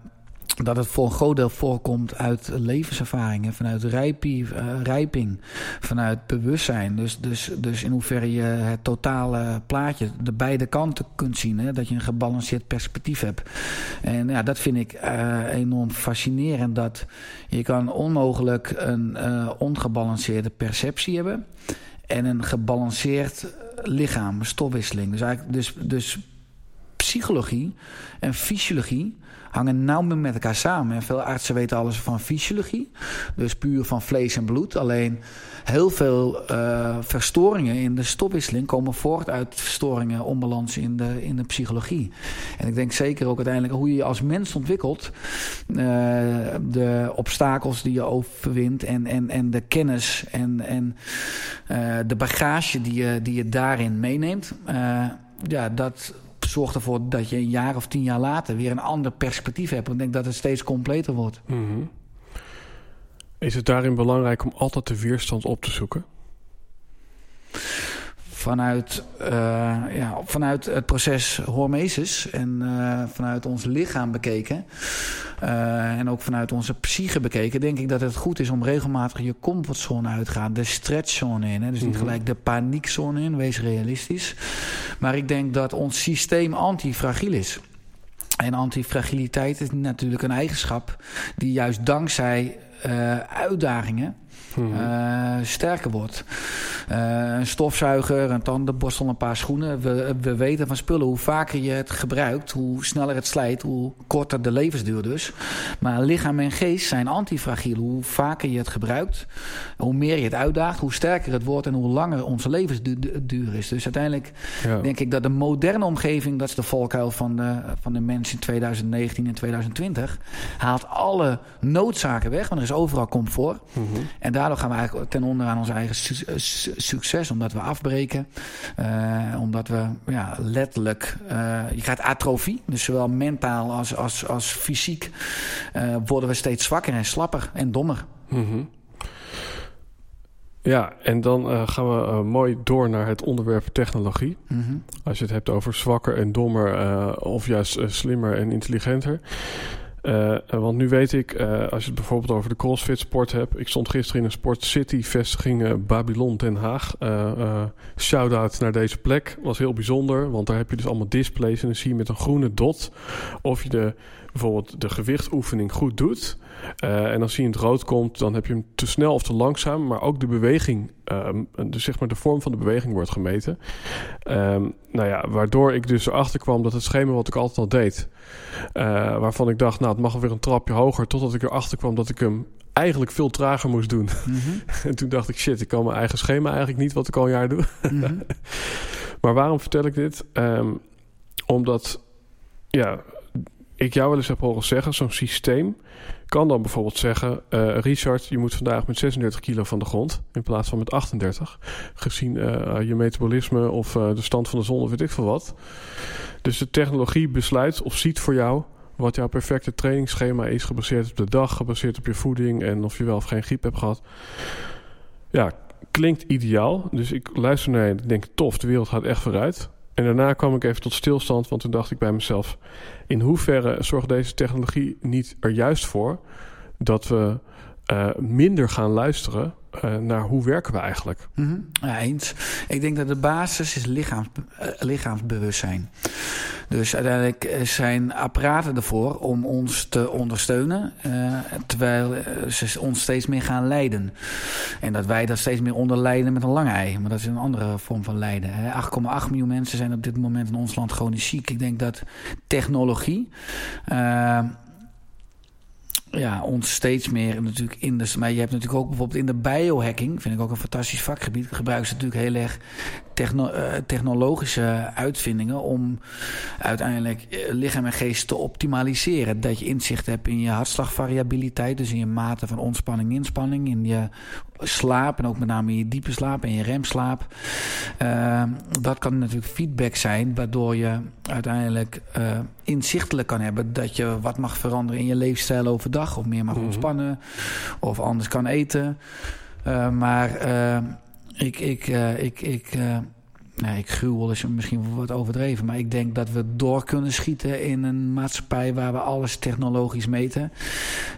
Speaker 3: dat het voor een groot deel voorkomt uit levenservaringen, vanuit rijpie, uh, rijping, vanuit bewustzijn. Dus, dus, dus in hoeverre je het totale plaatje, de beide kanten kunt zien. Hè? Dat je een gebalanceerd perspectief hebt. En ja, dat vind ik uh, enorm fascinerend. Dat je kan onmogelijk een uh, ongebalanceerde perceptie hebben. En een gebalanceerd lichaam, stofwisseling. Dus eigenlijk, dus, dus psychologie en fysiologie hangen nauw met elkaar samen. En veel artsen weten alles van fysiologie. Dus puur van vlees en bloed. Alleen heel veel uh, verstoringen in de stofwisseling komen voort uit verstoringen, onbalans in de, in de psychologie. En ik denk zeker ook uiteindelijk hoe je als mens ontwikkelt. Uh, de obstakels die je overwint en, en, en de kennis en, en uh, de bagage die je, die je daarin meeneemt. ja, dat zorgt ervoor dat je een jaar of tien jaar later weer een ander perspectief hebt. En denk dat het steeds completer wordt. Mhm.
Speaker 2: Is het daarin belangrijk om altijd de weerstand op te zoeken?
Speaker 3: Vanuit, uh, ja, vanuit het proces hormesis en uh, vanuit ons lichaam bekeken. Uh, en ook vanuit onze psyche bekeken, denk ik dat het goed is om regelmatig je comfortzone uit te gaan. De stretchzone in. Hè? Dus niet mhm. gelijk de paniekzone in, wees realistisch. Maar ik denk dat ons systeem antifragiel is. En antifragiliteit is natuurlijk een eigenschap die juist dankzij uh, uitdagingen uh, sterker wordt. Uh, een stofzuiger, een tandenborstel, een paar schoenen. We, we weten van spullen, hoe vaker je het gebruikt, hoe sneller het slijt, hoe korter de levensduur dus. Maar lichaam en geest zijn antifragiel. Hoe vaker je het gebruikt, hoe meer je het uitdaagt, hoe sterker het wordt en hoe langer onze levensduur is. Dus uiteindelijk denk ik dat de moderne omgeving, dat is de volkuil van de, van de mens in 2019 en 2020, haalt alle noodzaken weg, want er is overal comfort. Mm En daar daardoor gaan we eigenlijk ten onder aan ons eigen eh, succes. Omdat we afbreken. Uh, omdat we ja, letterlijk... Uh, je krijgt atrofie. Dus zowel mentaal als, als, als fysiek uh, worden we steeds zwakker en slapper en dommer. Mm -hmm.
Speaker 2: Ja, en dan gaan we mooi door naar het onderwerp technologie. Mm -hmm. Als je het hebt over zwakker en dommer of juist slimmer en intelligenter. Uh, want nu weet ik, uh, als je het bijvoorbeeld over de CrossFit sport hebt. Ik stond gisteren in een Sport City vestiging Babylon Den Haag. Shout-out naar deze plek. Was heel bijzonder, want daar heb je dus allemaal displays. En dan zie je met een groene dot of je de, bijvoorbeeld de gewichtoefening goed doet. Uh, en als hij in het rood komt, dan heb je hem te snel of te langzaam. Maar ook de beweging, um, dus zeg maar de vorm van de beweging wordt gemeten. Um, nou ja, waardoor ik dus erachter kwam dat het schema wat ik altijd al deed. Uh, waarvan ik dacht, nou het mag alweer een trapje hoger. Totdat ik erachter kwam dat ik hem eigenlijk veel trager moest doen. Mm -hmm. [laughs] en toen dacht ik, shit, ik kan mijn eigen schema eigenlijk niet wat ik al een jaar doe. Mm -hmm. [laughs] maar waarom vertel ik dit? Um, omdat, ja, ik jou wel eens horen zeggen, zo'n systeem kan dan bijvoorbeeld zeggen: uh, Richard, je moet vandaag met 36 kilo van de grond in plaats van met 38. Gezien uh, je metabolisme of uh, de stand van de zon of weet ik veel wat. Dus de technologie besluit of ziet voor jou wat jouw perfecte trainingsschema is, gebaseerd op de dag, gebaseerd op je voeding en of je wel of geen griep hebt gehad. Ja, klinkt ideaal. Dus ik luister naar je en denk: tof, de wereld gaat echt vooruit. En daarna kwam ik even tot stilstand, want toen dacht ik bij mezelf: in hoeverre zorgt deze technologie niet er juist voor dat we uh, minder gaan luisteren uh, naar hoe werken we eigenlijk.
Speaker 3: Mm eens. Ik denk dat de basis is lichaams, uh, lichaamsbewustzijn. Dus uiteindelijk zijn apparaten ervoor om ons te ondersteunen, terwijl ze ons steeds meer gaan leiden. En dat wij dat steeds meer onderlijden met een lange ei. Maar dat is een andere vorm van lijden. 8,8 miljoen mensen zijn op dit moment in ons land chronisch ziek. Ik denk dat technologie ja, ons steeds meer natuurlijk in de. Maar je hebt natuurlijk ook bijvoorbeeld in de biohacking, vind ik ook een fantastisch vakgebied. Gebruiken ze natuurlijk heel erg uh, technologische uitvindingen om uiteindelijk uh, lichaam en geest te optimaliseren. Dat je inzicht hebt in je hartslagvariabiliteit, dus in je mate van ontspanning, inspanning, in je slaap en ook met name in je diepe slaap en je remslaap. Uh, dat kan natuurlijk feedback zijn, waardoor je uiteindelijk uh, inzichtelijk kan hebben dat je wat mag veranderen in je leefstijl overdag, of meer mag ontspannen, of anders kan eten. Uh, maar ik, ik, ik, ik nou, ik gruwel is misschien wat overdreven. Maar ik denk dat we door kunnen schieten in een maatschappij waar we alles technologisch meten.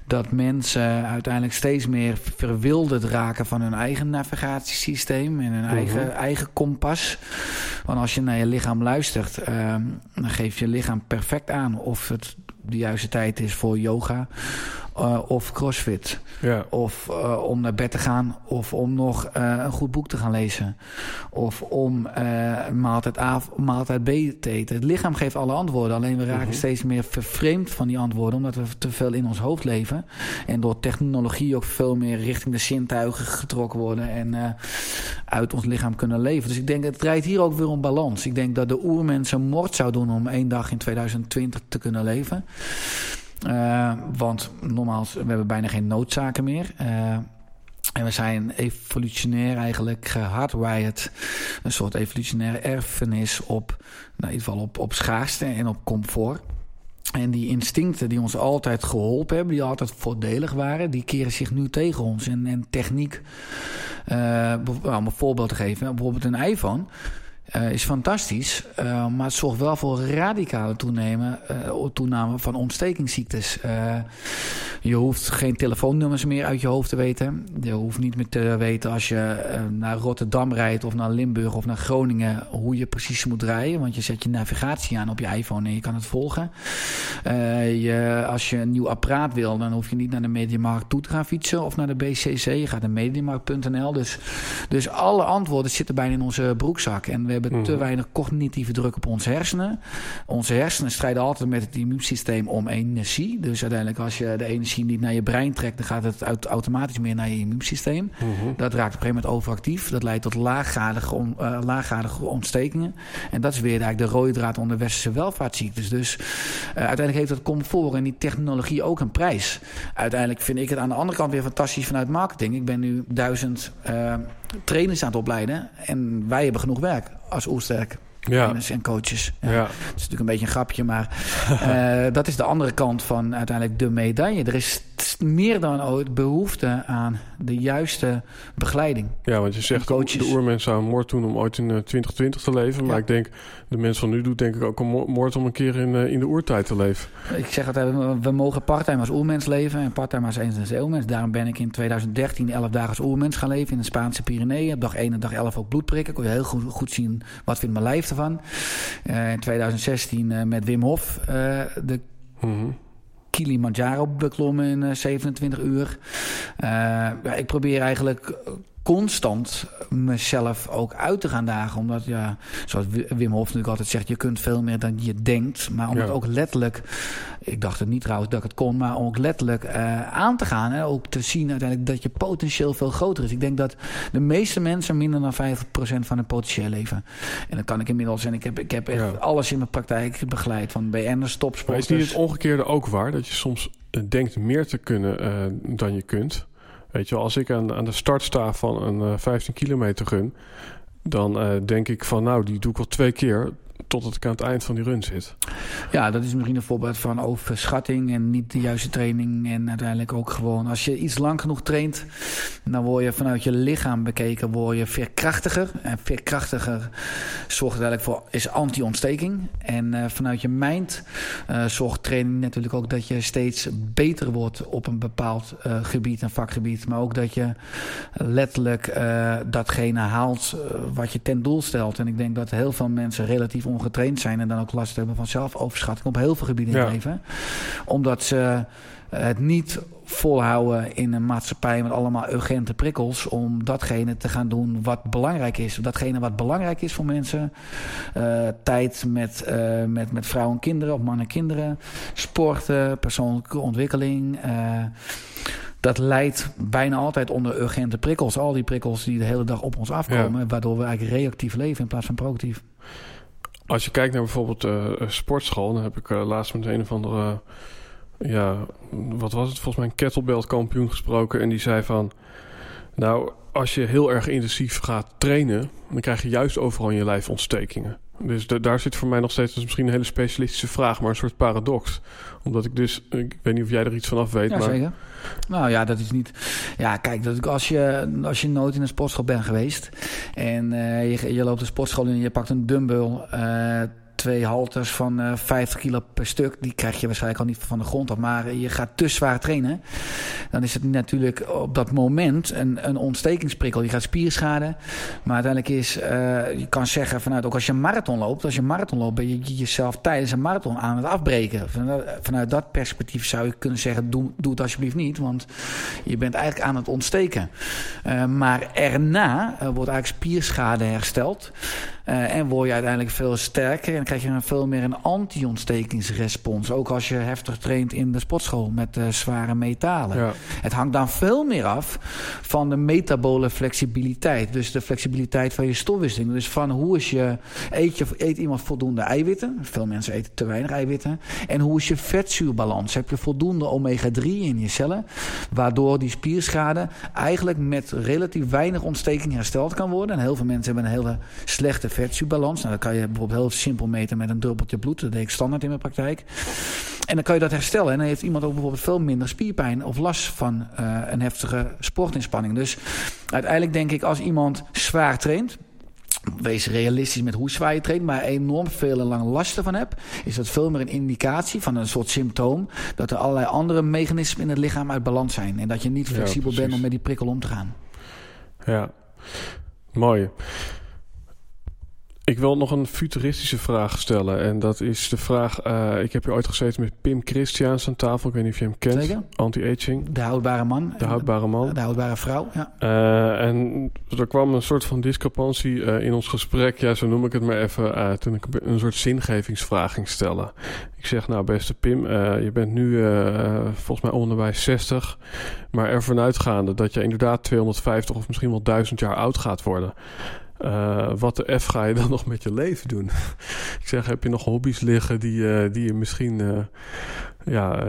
Speaker 3: Dat mensen uiteindelijk steeds meer verwilderd raken van hun eigen navigatiesysteem en hun uh -huh. eigen, eigen kompas. Want als je naar je lichaam luistert, uh, dan geeft je lichaam perfect aan of het de juiste tijd is voor yoga uh, of crossfit.
Speaker 2: Ja.
Speaker 3: Of uh, om naar bed te gaan. Of om nog uh, een goed boek te gaan lezen. Of om maaltijd A of maaltijd B te eten. Het lichaam geeft alle antwoorden. Alleen we raken -huh. steeds meer vervreemd van die antwoorden. Omdat we te veel in ons hoofd leven. En door technologie ook veel meer richting de zintuigen getrokken worden. En uit ons lichaam kunnen leven. Dus ik denk, het draait hier ook weer om balans. Ik denk dat de oermensen moord zou doen om één dag in 2020 te kunnen leven. Uh, want nogmaals, we hebben bijna geen noodzaken meer. Uh, en we zijn evolutionair eigenlijk gehardwired. Een soort evolutionaire erfenis op, nou in ieder geval op, op schaarste en op comfort. En die instincten die ons altijd geholpen hebben, die altijd voordelig waren, die keren zich nu tegen ons. En, en techniek, uh, om een voorbeeld te geven, bijvoorbeeld een iPhone. Uh, is fantastisch, uh, maar het zorgt wel voor radicale toename, uh, toename van ontstekingsziektes. je hoeft geen telefoonnummers meer uit je hoofd te weten. Je hoeft niet meer te weten als je naar Rotterdam rijdt of naar Limburg of naar Groningen hoe je precies moet rijden. Want je zet je navigatie aan op je iPhone en je kan het volgen. je, als je een nieuw apparaat wil, dan hoef je niet naar de Mediamarkt toe te gaan fietsen of naar de BCC. Je gaat naar mediamarkt.nl. Dus, dus alle antwoorden zitten bijna in onze broekzak. En we hebben te weinig cognitieve druk op onze hersenen. Onze hersenen strijden altijd met het immuunsysteem om energie. Dus uiteindelijk als je de energie niet naar je brein trekt... dan gaat het automatisch meer naar je immuunsysteem.
Speaker 2: Mhm.
Speaker 3: Dat raakt op een gegeven moment overactief. Dat leidt tot laaggradige, on, uh, laaggradige ontstekingen. En dat is weer eigenlijk de rode draad onder westerse welvaartsziektes. Dus uh, uiteindelijk heeft dat comfort en die technologie ook een prijs. Uiteindelijk vind ik het aan de andere kant weer fantastisch vanuit marketing. Ik ben nu duizend uh, trainers aan het opleiden. En wij hebben genoeg werk als Oersterk.
Speaker 2: Ja.
Speaker 3: En coaches. Ja.
Speaker 2: Ja.
Speaker 3: Het is natuurlijk een beetje een grapje, maar uh, [laughs] dat is de andere kant van uiteindelijk de medaille. Er is meer dan ooit behoefte aan de juiste begeleiding.
Speaker 2: Ja, want je zegt coaches. de oermens zou een moord doen om ooit in uh, 2020 te leven. Maar ja. ik denk, de mens van nu doet denk ik ook een moord om een keer in, uh, in de oertijd te leven.
Speaker 3: Ik zeg altijd, we, mogen parttime als oermens leven en parttime als eens en eeuwmens. Daarom ben ik in 2013 11 dagen als oermens gaan leven in de Spaanse Pyreneeën. Dag 1 en dag 11 ook bloedprikken. Kon je heel goed, goed zien wat vindt mijn lijf ervan. Uh, in 2016 uh, met Wim Hof de
Speaker 2: mm -hmm.
Speaker 3: Kilimanjaro beklommen in 27 uur. ja, ik probeer eigenlijk constant mezelf ook uit te gaan dagen. Omdat, ja, zoals Wim Hof natuurlijk altijd zegt... je kunt veel meer dan je denkt. Maar om ja. het ook letterlijk... ik dacht het niet trouwens dat ik het kon... maar om ook letterlijk uh, aan te gaan... en ook te zien uiteindelijk dat je potentieel veel groter is. Ik denk dat de meeste mensen minder dan 50% van hun potentieel leven. En dat kan ik inmiddels... en ik heb, ik heb echt ja. alles in mijn praktijk begeleid... van BN'ers, topsporters...
Speaker 2: Maar is niet het omgekeerde ook waar? Dat je soms denkt meer te kunnen uh, dan je kunt... Weet je wel, als ik aan, aan de start sta van een uh, 15 kilometer run, dan uh, denk ik van nou, die doe ik al twee keer. Totdat ik aan het eind van die run zit.
Speaker 3: Ja, dat is misschien een voorbeeld van overschatting en niet de juiste training. En uiteindelijk ook gewoon, als je iets lang genoeg traint, dan word je vanuit je lichaam bekeken, word je veerkrachtiger. En veerkrachtiger zorgt uiteindelijk voor, is anti-ontsteking. En uh, vanuit je mind uh, zorgt training natuurlijk ook dat je steeds beter wordt op een bepaald uh, gebied, een vakgebied. Maar ook dat je letterlijk datgene haalt wat je ten doel stelt. En ik denk dat heel veel mensen relatief ongetraind zijn en dan ook last hebben van zelfoverschatting op heel veel gebieden in het leven. Omdat ze het niet volhouden in een maatschappij met allemaal urgente prikkels om datgene te gaan doen wat belangrijk is. Datgene wat belangrijk is voor mensen. Uh, tijd met, uh, met, met vrouwen en kinderen of mannen en kinderen. Sporten, persoonlijke ontwikkeling. Uh, dat leidt bijna altijd onder urgente prikkels. Al die prikkels die de hele dag op ons afkomen. Ja. Waardoor we eigenlijk reactief leven in plaats van proactief.
Speaker 2: Als je kijkt naar bijvoorbeeld uh, sportschool, dan heb ik uh, laatst met een of andere, ja, wat was het, volgens mij een kettlebell kampioen gesproken. En die zei van, nou, als je heel erg intensief gaat trainen, dan krijg je juist overal in je lijf ontstekingen. Dus daar zit voor mij nog steeds, dat is misschien een hele specialistische vraag, maar een soort paradox. Omdat ik dus, ik weet niet of jij er iets van af weet.
Speaker 3: Ja,
Speaker 2: maar...
Speaker 3: zeker. Nou ja, dat is niet. Ja, kijk, dat, als, je, als je nooit in een sportschool bent geweest en uh, je, je loopt de sportschool in en je pakt een dumbbell. Uh, twee halters van uh, 50 kilo per stuk. Die krijg je waarschijnlijk al niet van de grond af. Maar je gaat te zwaar trainen. Dan is het natuurlijk op dat moment een, een ontstekingsprikkel. Je gaat spierschade. Maar uiteindelijk is, uh, je kan zeggen vanuit, ook als je een marathon loopt. Als je een marathon loopt, ben je jezelf tijdens een marathon aan het afbreken. Vanuit, dat perspectief zou je kunnen zeggen, doe, doe het alsjeblieft niet. Want je bent eigenlijk aan het ontsteken. Uh, maar erna wordt eigenlijk spierschade hersteld. Uh, en word je uiteindelijk veel sterker en krijg je een veel meer een anti-ontstekingsrespons. Ook als je heftig traint in de sportschool met uh, zware metalen. Ja. Het hangt dan veel meer af van de metabole flexibiliteit. Dus de flexibiliteit van je stofwisseling. Dus van hoe is je, eet, je, eet iemand voldoende eiwitten? Veel mensen eten te weinig eiwitten. En hoe is je vetzuurbalans? Heb je voldoende omega-3 in je cellen? Waardoor die spierschade eigenlijk met relatief weinig ontsteking hersteld kan worden. En heel veel mensen hebben een hele slechte vetzuurbalans. Nou, dat kan je bijvoorbeeld heel simpel meten met een druppeltje bloed. Dat deed ik standaard in mijn praktijk. En dan kan je dat herstellen. En dan heeft iemand ook bijvoorbeeld veel minder spierpijn of last van uh, een heftige sportinspanning. Dus uiteindelijk denk ik als iemand zwaar traint, Wees realistisch met hoe zwaar je traint, maar enorm veel en lang last ervan hebt, is dat veel meer een indicatie van een soort symptoom dat er allerlei andere mechanismen in het lichaam uit balans zijn. En dat je niet flexibel ja, bent om met die prikkel om te gaan.
Speaker 2: Ja, mooi. Ik wil nog een futuristische vraag stellen. En dat is de vraag... Uh, ik heb hier ooit gezeten met Pim Christiaans aan tafel. Ik weet niet of je hem kent. Anti-aging.
Speaker 3: De houdbare man.
Speaker 2: De houdbare man.
Speaker 3: De houdbare vrouw, ja.
Speaker 2: Uh, en er kwam een soort van discrepantie uh, in ons gesprek. Ja, zo noem ik het maar even. toen ik een soort zingevingsvraag ging stellen. Ik zeg, nou beste Pim, je bent nu volgens mij onderbij 60. Maar ervan uitgaande dat je inderdaad 250 of misschien wel 1000 jaar oud gaat worden... Uh, wat de F ga je dan [laughs] nog met je leven doen? [laughs] ik zeg, heb je nog hobby's liggen die, uh, die je misschien uh, ja,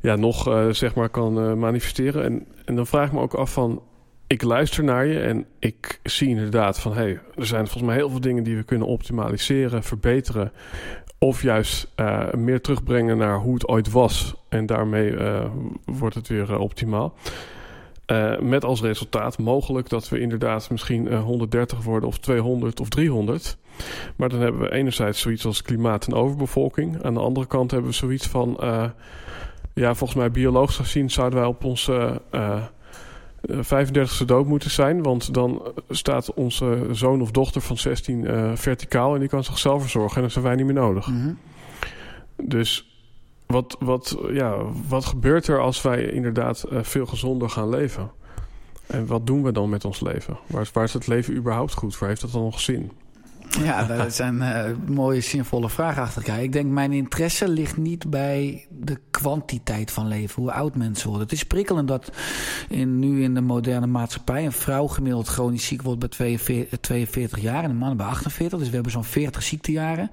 Speaker 2: ja, nog zeg maar kan manifesteren? En, en dan vraag ik me ook af van, ik luister naar je en ik zie inderdaad van... hé, hey, er zijn volgens mij heel veel dingen die we kunnen optimaliseren, verbeteren... of juist meer terugbrengen naar hoe het ooit was. En daarmee wordt het weer optimaal. Uh, met als resultaat mogelijk dat we inderdaad misschien uh, 130 worden of 200 of 300. Maar dan hebben we enerzijds zoiets als klimaat en overbevolking. Aan de andere kant hebben we zoiets van... Uh, ja, volgens mij biologisch gezien zouden wij op onze 35ste dood moeten zijn. Want dan staat onze zoon of dochter van 16 verticaal... en die kan zichzelf verzorgen en dan zijn wij niet meer nodig. Mm -hmm. Dus wat, wat, ja, wat gebeurt er als wij inderdaad uh, veel gezonder gaan leven? En wat doen we dan met ons leven? Waar, waar is het leven überhaupt goed? Waar heeft dat dan nog zin?
Speaker 3: Ja, dat [laughs] zijn uh, mooie, zinvolle vragen achter elkaar. Ik denk, mijn interesse ligt niet bij de kwantiteit van leven, hoe oud mensen worden. Het is prikkelend dat in, nu in de moderne maatschappij een vrouw gemiddeld chronisch ziek wordt bij 42, 42 jaar en een man bij 48. Dus we hebben zo'n 40 ziektejaren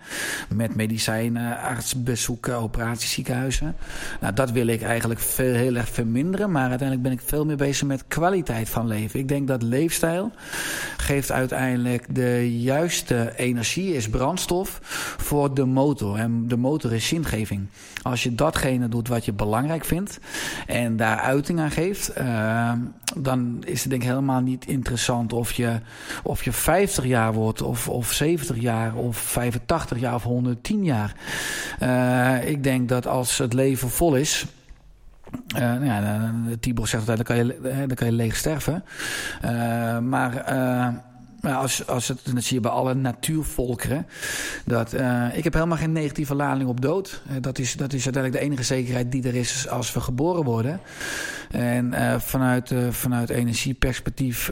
Speaker 3: met medicijnen, artsbezoeken, operatieziekenhuizen. Nou, dat wil ik eigenlijk veel, heel erg verminderen, maar uiteindelijk ben ik veel meer bezig met kwaliteit van leven. Ik denk dat leefstijl geeft uiteindelijk de juiste energie is brandstof voor de motor. En de motor is zingeving. Als je datgene doet wat je belangrijk vindt en daar uiting aan geeft, uh, dan is het denk ik helemaal niet interessant of je, of je 50 jaar wordt, of, of 70 jaar, of 85 jaar, of 110 jaar. Uh, ik denk dat als het leven vol is. Nou ja, Tibor zegt altijd, dan kan je, dan kan je leeg sterven. Maar maar als, als het, dat zie je bij alle natuurvolkeren. Dat, uh, ik heb helemaal geen negatieve lading op dood. Uh, dat, is, dat is uiteindelijk de enige zekerheid die er is als we geboren worden. En uh, vanuit, vanuit energieperspectief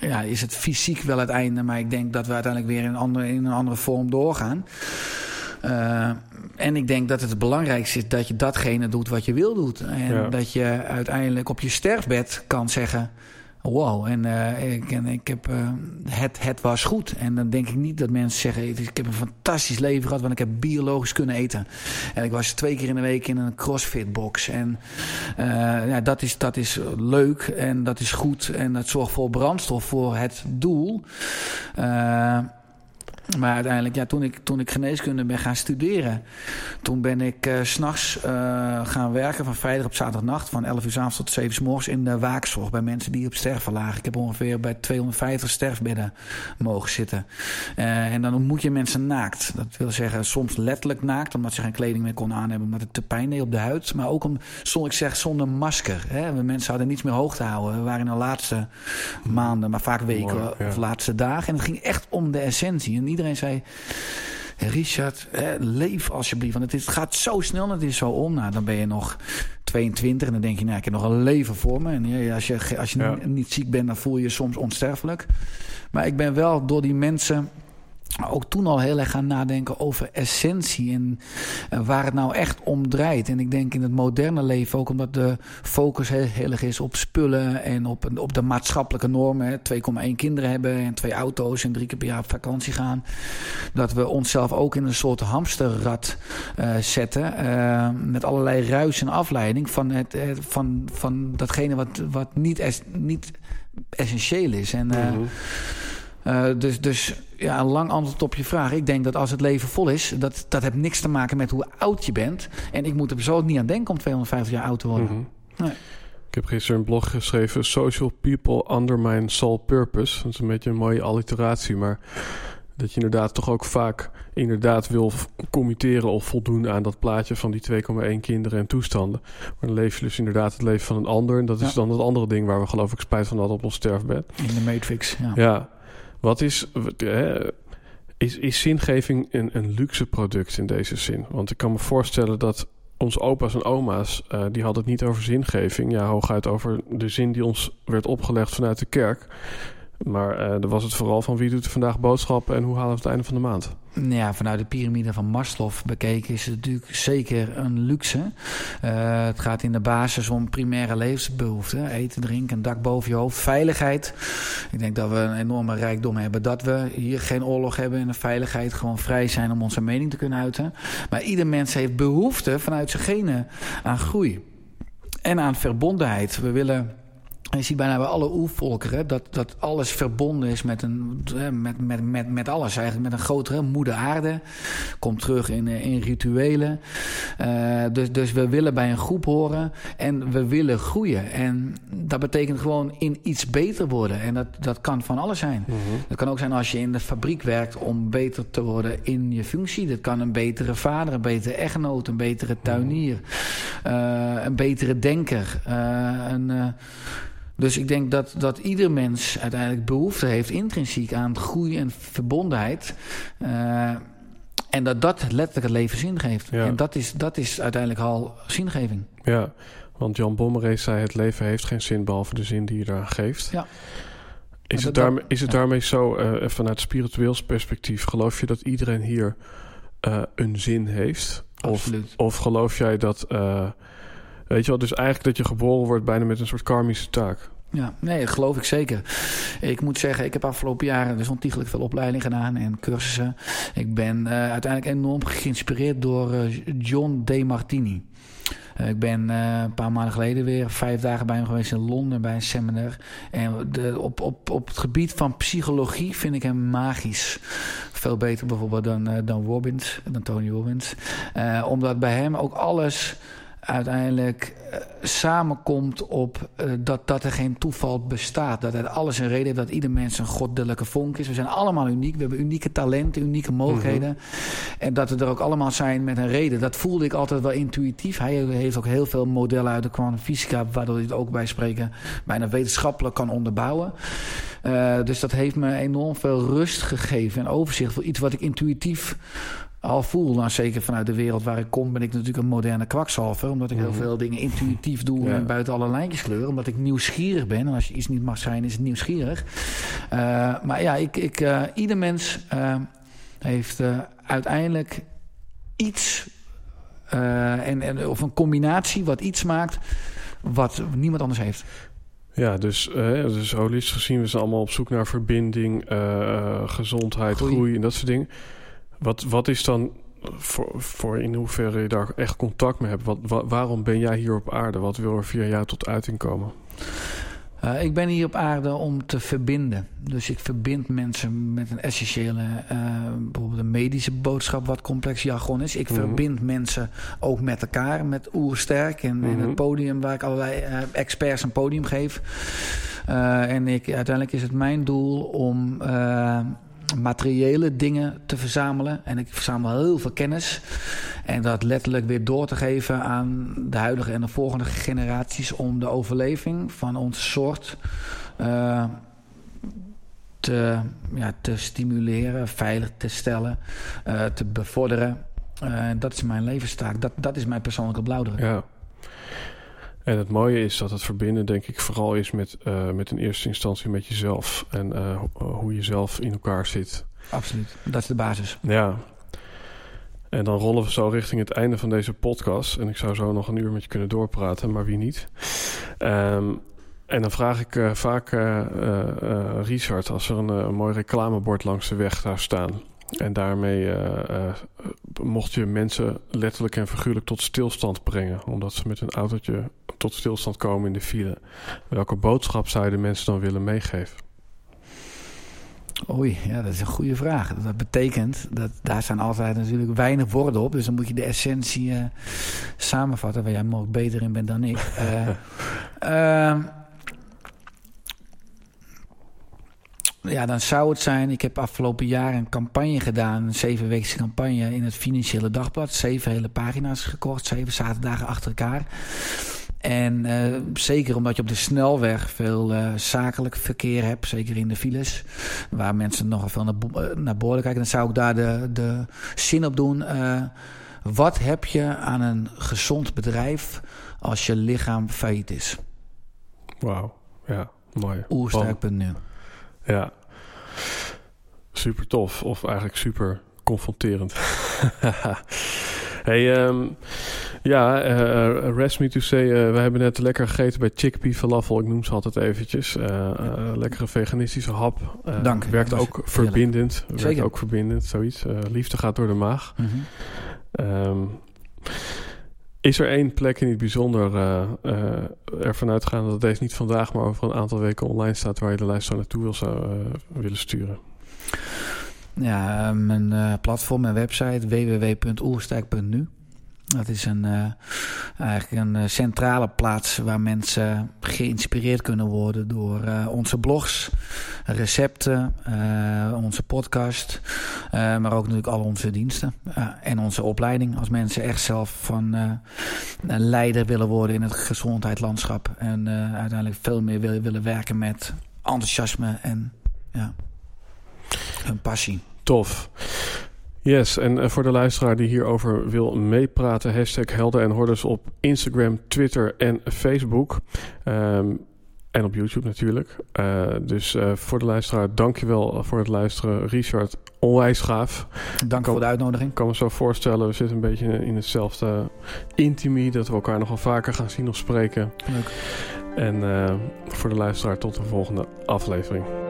Speaker 3: ja, is het fysiek wel het einde. Maar ik denk dat we uiteindelijk weer in een andere, in een andere vorm doorgaan. Uh, en ik denk dat het het belangrijkste is dat je datgene doet wat je wil doen. En ja. dat je uiteindelijk op je sterfbed kan zeggen wow. En, uh, ik, en ik heb, uh, het, het was goed. En dan denk ik niet dat mensen zeggen... ik heb een fantastisch leven gehad... want ik heb biologisch kunnen eten. En ik was twee keer in de week in een crossfit box. En uh, ja, dat, is, dat is leuk en dat is goed. En dat zorgt voor brandstof voor het doel. Maar uiteindelijk, ja, toen ik, toen ik geneeskunde ben gaan studeren, toen ben ik uh, s'nachts uh, gaan werken van vrijdag op zaterdagnacht, van 11 uur s avonds tot 7 uur s morgens in de waakzorg bij mensen die op sterven lagen. Ik heb ongeveer bij 250 sterfbedden mogen zitten. Uh, en dan ontmoet je mensen naakt. Dat wil zeggen, soms letterlijk naakt, omdat ze geen kleding meer konden aan hebben, omdat het te pijn deed op de huid. Maar ook om, ik zeg, zonder masker. Hè. We mensen hadden niets meer hoog te houden. We waren in de laatste maanden, maar vaak weken Mooi, ja. of laatste dagen. En het ging echt om de essentie. En iedereen zei... Richard, leef alsjeblieft. Want het, is, het gaat zo snel en het is zo om. Nou, dan ben je nog 22 en dan denk je, nou, ik heb nog een leven voor me. En ja, als je, als je ja. niet, niet ziek bent, dan voel je je soms onsterfelijk. Maar ik ben wel door die mensen ook toen al heel erg gaan nadenken over essentie en waar het nou echt om draait. En ik denk in het moderne leven ook omdat de focus heel, erg is op spullen en op, op de maatschappelijke normen. 2,1 kinderen hebben en twee auto's en drie keer per jaar op vakantie gaan. Dat we onszelf ook in een soort hamsterrad uh, zetten. Uh, met allerlei ruis en afleiding van, het, van, van datgene wat, wat niet, es, niet essentieel is. En, uh, mm -hmm. Uh, dus, dus ja, een lang antwoord op je vraag. Ik denk dat als het leven vol is, dat, dat heeft niks te maken met hoe oud je bent. En ik moet er zo niet aan denken om 250 jaar oud te worden. Mm -hmm. nee.
Speaker 2: Ik heb gisteren een blog geschreven: Social people undermine soul purpose. Dat is een beetje een mooie alliteratie, maar dat je inderdaad toch ook vaak inderdaad wil committeren of voldoen aan dat plaatje van die 2,1 kinderen en toestanden. Maar dan leef je dus inderdaad het leven van een ander. En dat is ja. dan het andere ding waar we geloof ik spijt van hadden op ons sterfbed.
Speaker 3: In de Matrix, ja.
Speaker 2: ja. Wat is, is, is zingeving een, een luxe product in deze zin? Want ik kan me voorstellen dat onze opa's en oma's, uh, die hadden het niet over zingeving. Ja, hooguit over de zin die ons werd opgelegd vanuit de kerk. Maar uh, was het vooral van wie doet vandaag boodschappen en hoe halen we het einde van de maand?
Speaker 3: Ja, vanuit de piramide van Maslow bekeken is het natuurlijk zeker een luxe. Uh, het gaat in de basis om primaire levensbehoeften. Eten, drinken, een dak boven je hoofd. Veiligheid. Ik denk dat we een enorme rijkdom hebben. Dat we hier geen oorlog hebben en de veiligheid gewoon vrij zijn om onze mening te kunnen uiten. Maar ieder mens heeft behoefte vanuit zijn genen aan groei. En aan verbondenheid. We willen je ziet bijna bij alle oervolkeren dat, dat alles verbonden is met, een, met, met, met, met alles. Eigenlijk met een grotere moeder aarde. Komt terug in, in rituelen. Uh, dus, dus we willen bij een groep horen en we willen groeien. En dat betekent gewoon in iets beter worden. En dat, dat kan van alles zijn. Mm -hmm. Dat kan ook zijn als je in de fabriek werkt om beter te worden in je functie. Dat kan een betere vader, een betere echtgenoot, een betere tuinier. Uh, een betere denker. Uh, een... Dus ik denk dat, dat ieder mens uiteindelijk behoefte heeft intrinsiek aan groei en verbondenheid. Uh, en dat dat letterlijk het leven zin geeft. Ja. En dat is, dat is uiteindelijk al zingeving.
Speaker 2: Ja, want Jan Bommerees zei: het leven heeft geen zin behalve de zin die je eraan geeft. Ja. Is het, daarmee, is het ja. daarmee zo, uh, vanuit spiritueels perspectief, geloof je dat iedereen hier uh, een zin heeft?
Speaker 3: Absoluut.
Speaker 2: Of, of geloof jij dat Weet je wel, dus eigenlijk dat je geboren wordt bijna met een soort karmische taak.
Speaker 3: Ja, nee, dat geloof ik zeker. Ik moet zeggen, ik heb afgelopen jaren dus ontiegelijk veel opleiding gedaan en cursussen. Ik ben uh, uiteindelijk enorm geïnspireerd door uh, John De Martini. Eh, ik ben een paar maanden geleden weer vijf dagen bij hem geweest in Londen bij een seminar. En de, op, op, op het gebied van psychologie vind ik hem magisch. Veel beter bijvoorbeeld dan, dan Robbins, dan Tony Robbins. omdat bij hem ook alles uiteindelijk uh, samenkomt op uh, dat, dat er geen toeval bestaat. Dat het alles een reden heeft, dat ieder mens een goddelijke vonk is. We zijn allemaal uniek, we hebben unieke talenten, unieke mogelijkheden. Mm -hmm. En dat we er ook allemaal zijn met een reden. Dat voelde ik altijd wel intuïtief. Hij heeft ook heel veel modellen uit de kwantumfysica... waardoor hij het ook bij spreken bijna wetenschappelijk kan onderbouwen. Uh, dus dat heeft me enorm veel rust gegeven en overzicht... voor iets wat ik intuïtief al voel. Nou, zeker vanuit de wereld waar ik kom ben ik natuurlijk een moderne kwakzalver. Omdat ik heel veel dingen intuïtief doe ja. en buiten alle lijntjes kleur. Omdat ik nieuwsgierig ben. En als je iets niet mag zijn, is het nieuwsgierig. Uh, maar ja, ik, ik, uh, ieder mens uh, heeft uiteindelijk iets... en, en, of een combinatie wat iets maakt wat niemand anders heeft.
Speaker 2: Ja, dus, uh, dus holistisch gezien, we zijn allemaal op zoek naar verbinding, gezondheid, groei. groei en dat soort dingen. Wat, wat is dan voor, voor in hoeverre je daar echt contact mee hebt? Wat, wa waarom ben jij hier op aarde? Wat wil er via jou tot uiting komen?
Speaker 3: Uh, ik ben hier op aarde om te verbinden. Dus ik verbind mensen met een essentiële, uh, bijvoorbeeld een medische boodschap, wat complex jargon is. Ik mm -hmm. verbind mensen ook met elkaar, met Oersterk en, mm -hmm. en het podium waar ik allerlei uh, experts een podium geef. en ik, uiteindelijk is het mijn doel om materiële dingen te verzamelen. En ik verzamel heel veel kennis. En dat letterlijk weer door te geven aan de huidige en de volgende generaties... om de overleving van onze soort uh, te, ja, te stimuleren, veilig te stellen, uh, te bevorderen. Uh, dat is mijn levenstaak. Dat, dat is mijn persoonlijke blauwdruk.
Speaker 2: Ja. En het mooie is dat het verbinden, denk ik, vooral is met, uh, met in eerste instantie met jezelf. En uh, hoe je zelf in elkaar zit.
Speaker 3: Absoluut, dat is de basis.
Speaker 2: Ja. En dan rollen we zo richting het einde van deze podcast. En ik zou zo nog een uur met je kunnen doorpraten, maar wie niet. Um, en dan vraag ik uh, vaak Richard, als er een, een mooi reclamebord langs de weg daar staan. En daarmee uh, uh, mocht je mensen letterlijk en figuurlijk tot stilstand brengen. Omdat ze met hun autootje tot stilstand komen in de file. Welke boodschap zou je de mensen dan willen meegeven?
Speaker 3: Oei, ja, dat is een goede vraag. Dat betekent dat daar staan altijd natuurlijk weinig woorden op. Dus dan moet je de essentie uh, samenvatten, waar jij mogelijk beter in bent dan ik. uh, [laughs] ja, dan zou het zijn. Ik heb afgelopen jaar een campagne gedaan, een zevenweekse campagne in het Financiële Dagblad. Zeven hele pagina's gekocht, zeven zaterdagen achter elkaar. En uh, zeker omdat je op de snelweg veel uh, zakelijk verkeer hebt, zeker in de files, waar mensen nogal veel naar, naar boorden kijken, dan zou ik daar de, de zin op doen. Uh, wat heb je aan een gezond bedrijf als je lichaam failliet is?
Speaker 2: Wauw, ja, mooi.
Speaker 3: Oersterk.nu.
Speaker 2: Ja, super tof. Of eigenlijk super confronterend. [laughs] hey, um, ja, uh, rest me to say, uh, we hebben net lekker gegeten bij Chickpea Falafel. Ik noem ze altijd eventjes. Uh, lekkere veganistische hap.
Speaker 3: Dank.
Speaker 2: Werkt ook verbindend. Werkt ook verbindend, zoiets. liefde gaat door de maag. Mm -hmm. um, is er één plek in het bijzonder uh, uh, ervan uitgaan dat deze niet vandaag, maar over een aantal weken online staat waar je de luisteraar naartoe wil zou, uh, willen sturen?
Speaker 3: Ja, mijn platform, mijn website www.oerstijk.nu. Dat is een, uh, eigenlijk een uh, centrale plaats waar mensen geïnspireerd kunnen worden door uh, onze blogs, recepten, onze podcast, maar ook natuurlijk al onze diensten en onze opleiding. Als mensen echt zelf van een leider willen worden in het gezondheidslandschap en uiteindelijk veel meer willen, willen werken met enthousiasme en ja, een passie.
Speaker 2: Tof. Yes, en uh, voor de luisteraar die hierover wil meepraten, hashtag Helden en Hordes op Instagram, Twitter en Facebook. Um, en op YouTube natuurlijk. Uh, dus uh, voor de luisteraar, dankjewel voor het luisteren. Richard, onwijs gaaf.
Speaker 3: Dank voor de uitnodiging.
Speaker 2: Ik kan me zo voorstellen, we zitten een beetje in hetzelfde intimie. Dat we elkaar nog wel vaker gaan zien of spreken.
Speaker 3: Leuk.
Speaker 2: En voor de luisteraar tot de volgende aflevering.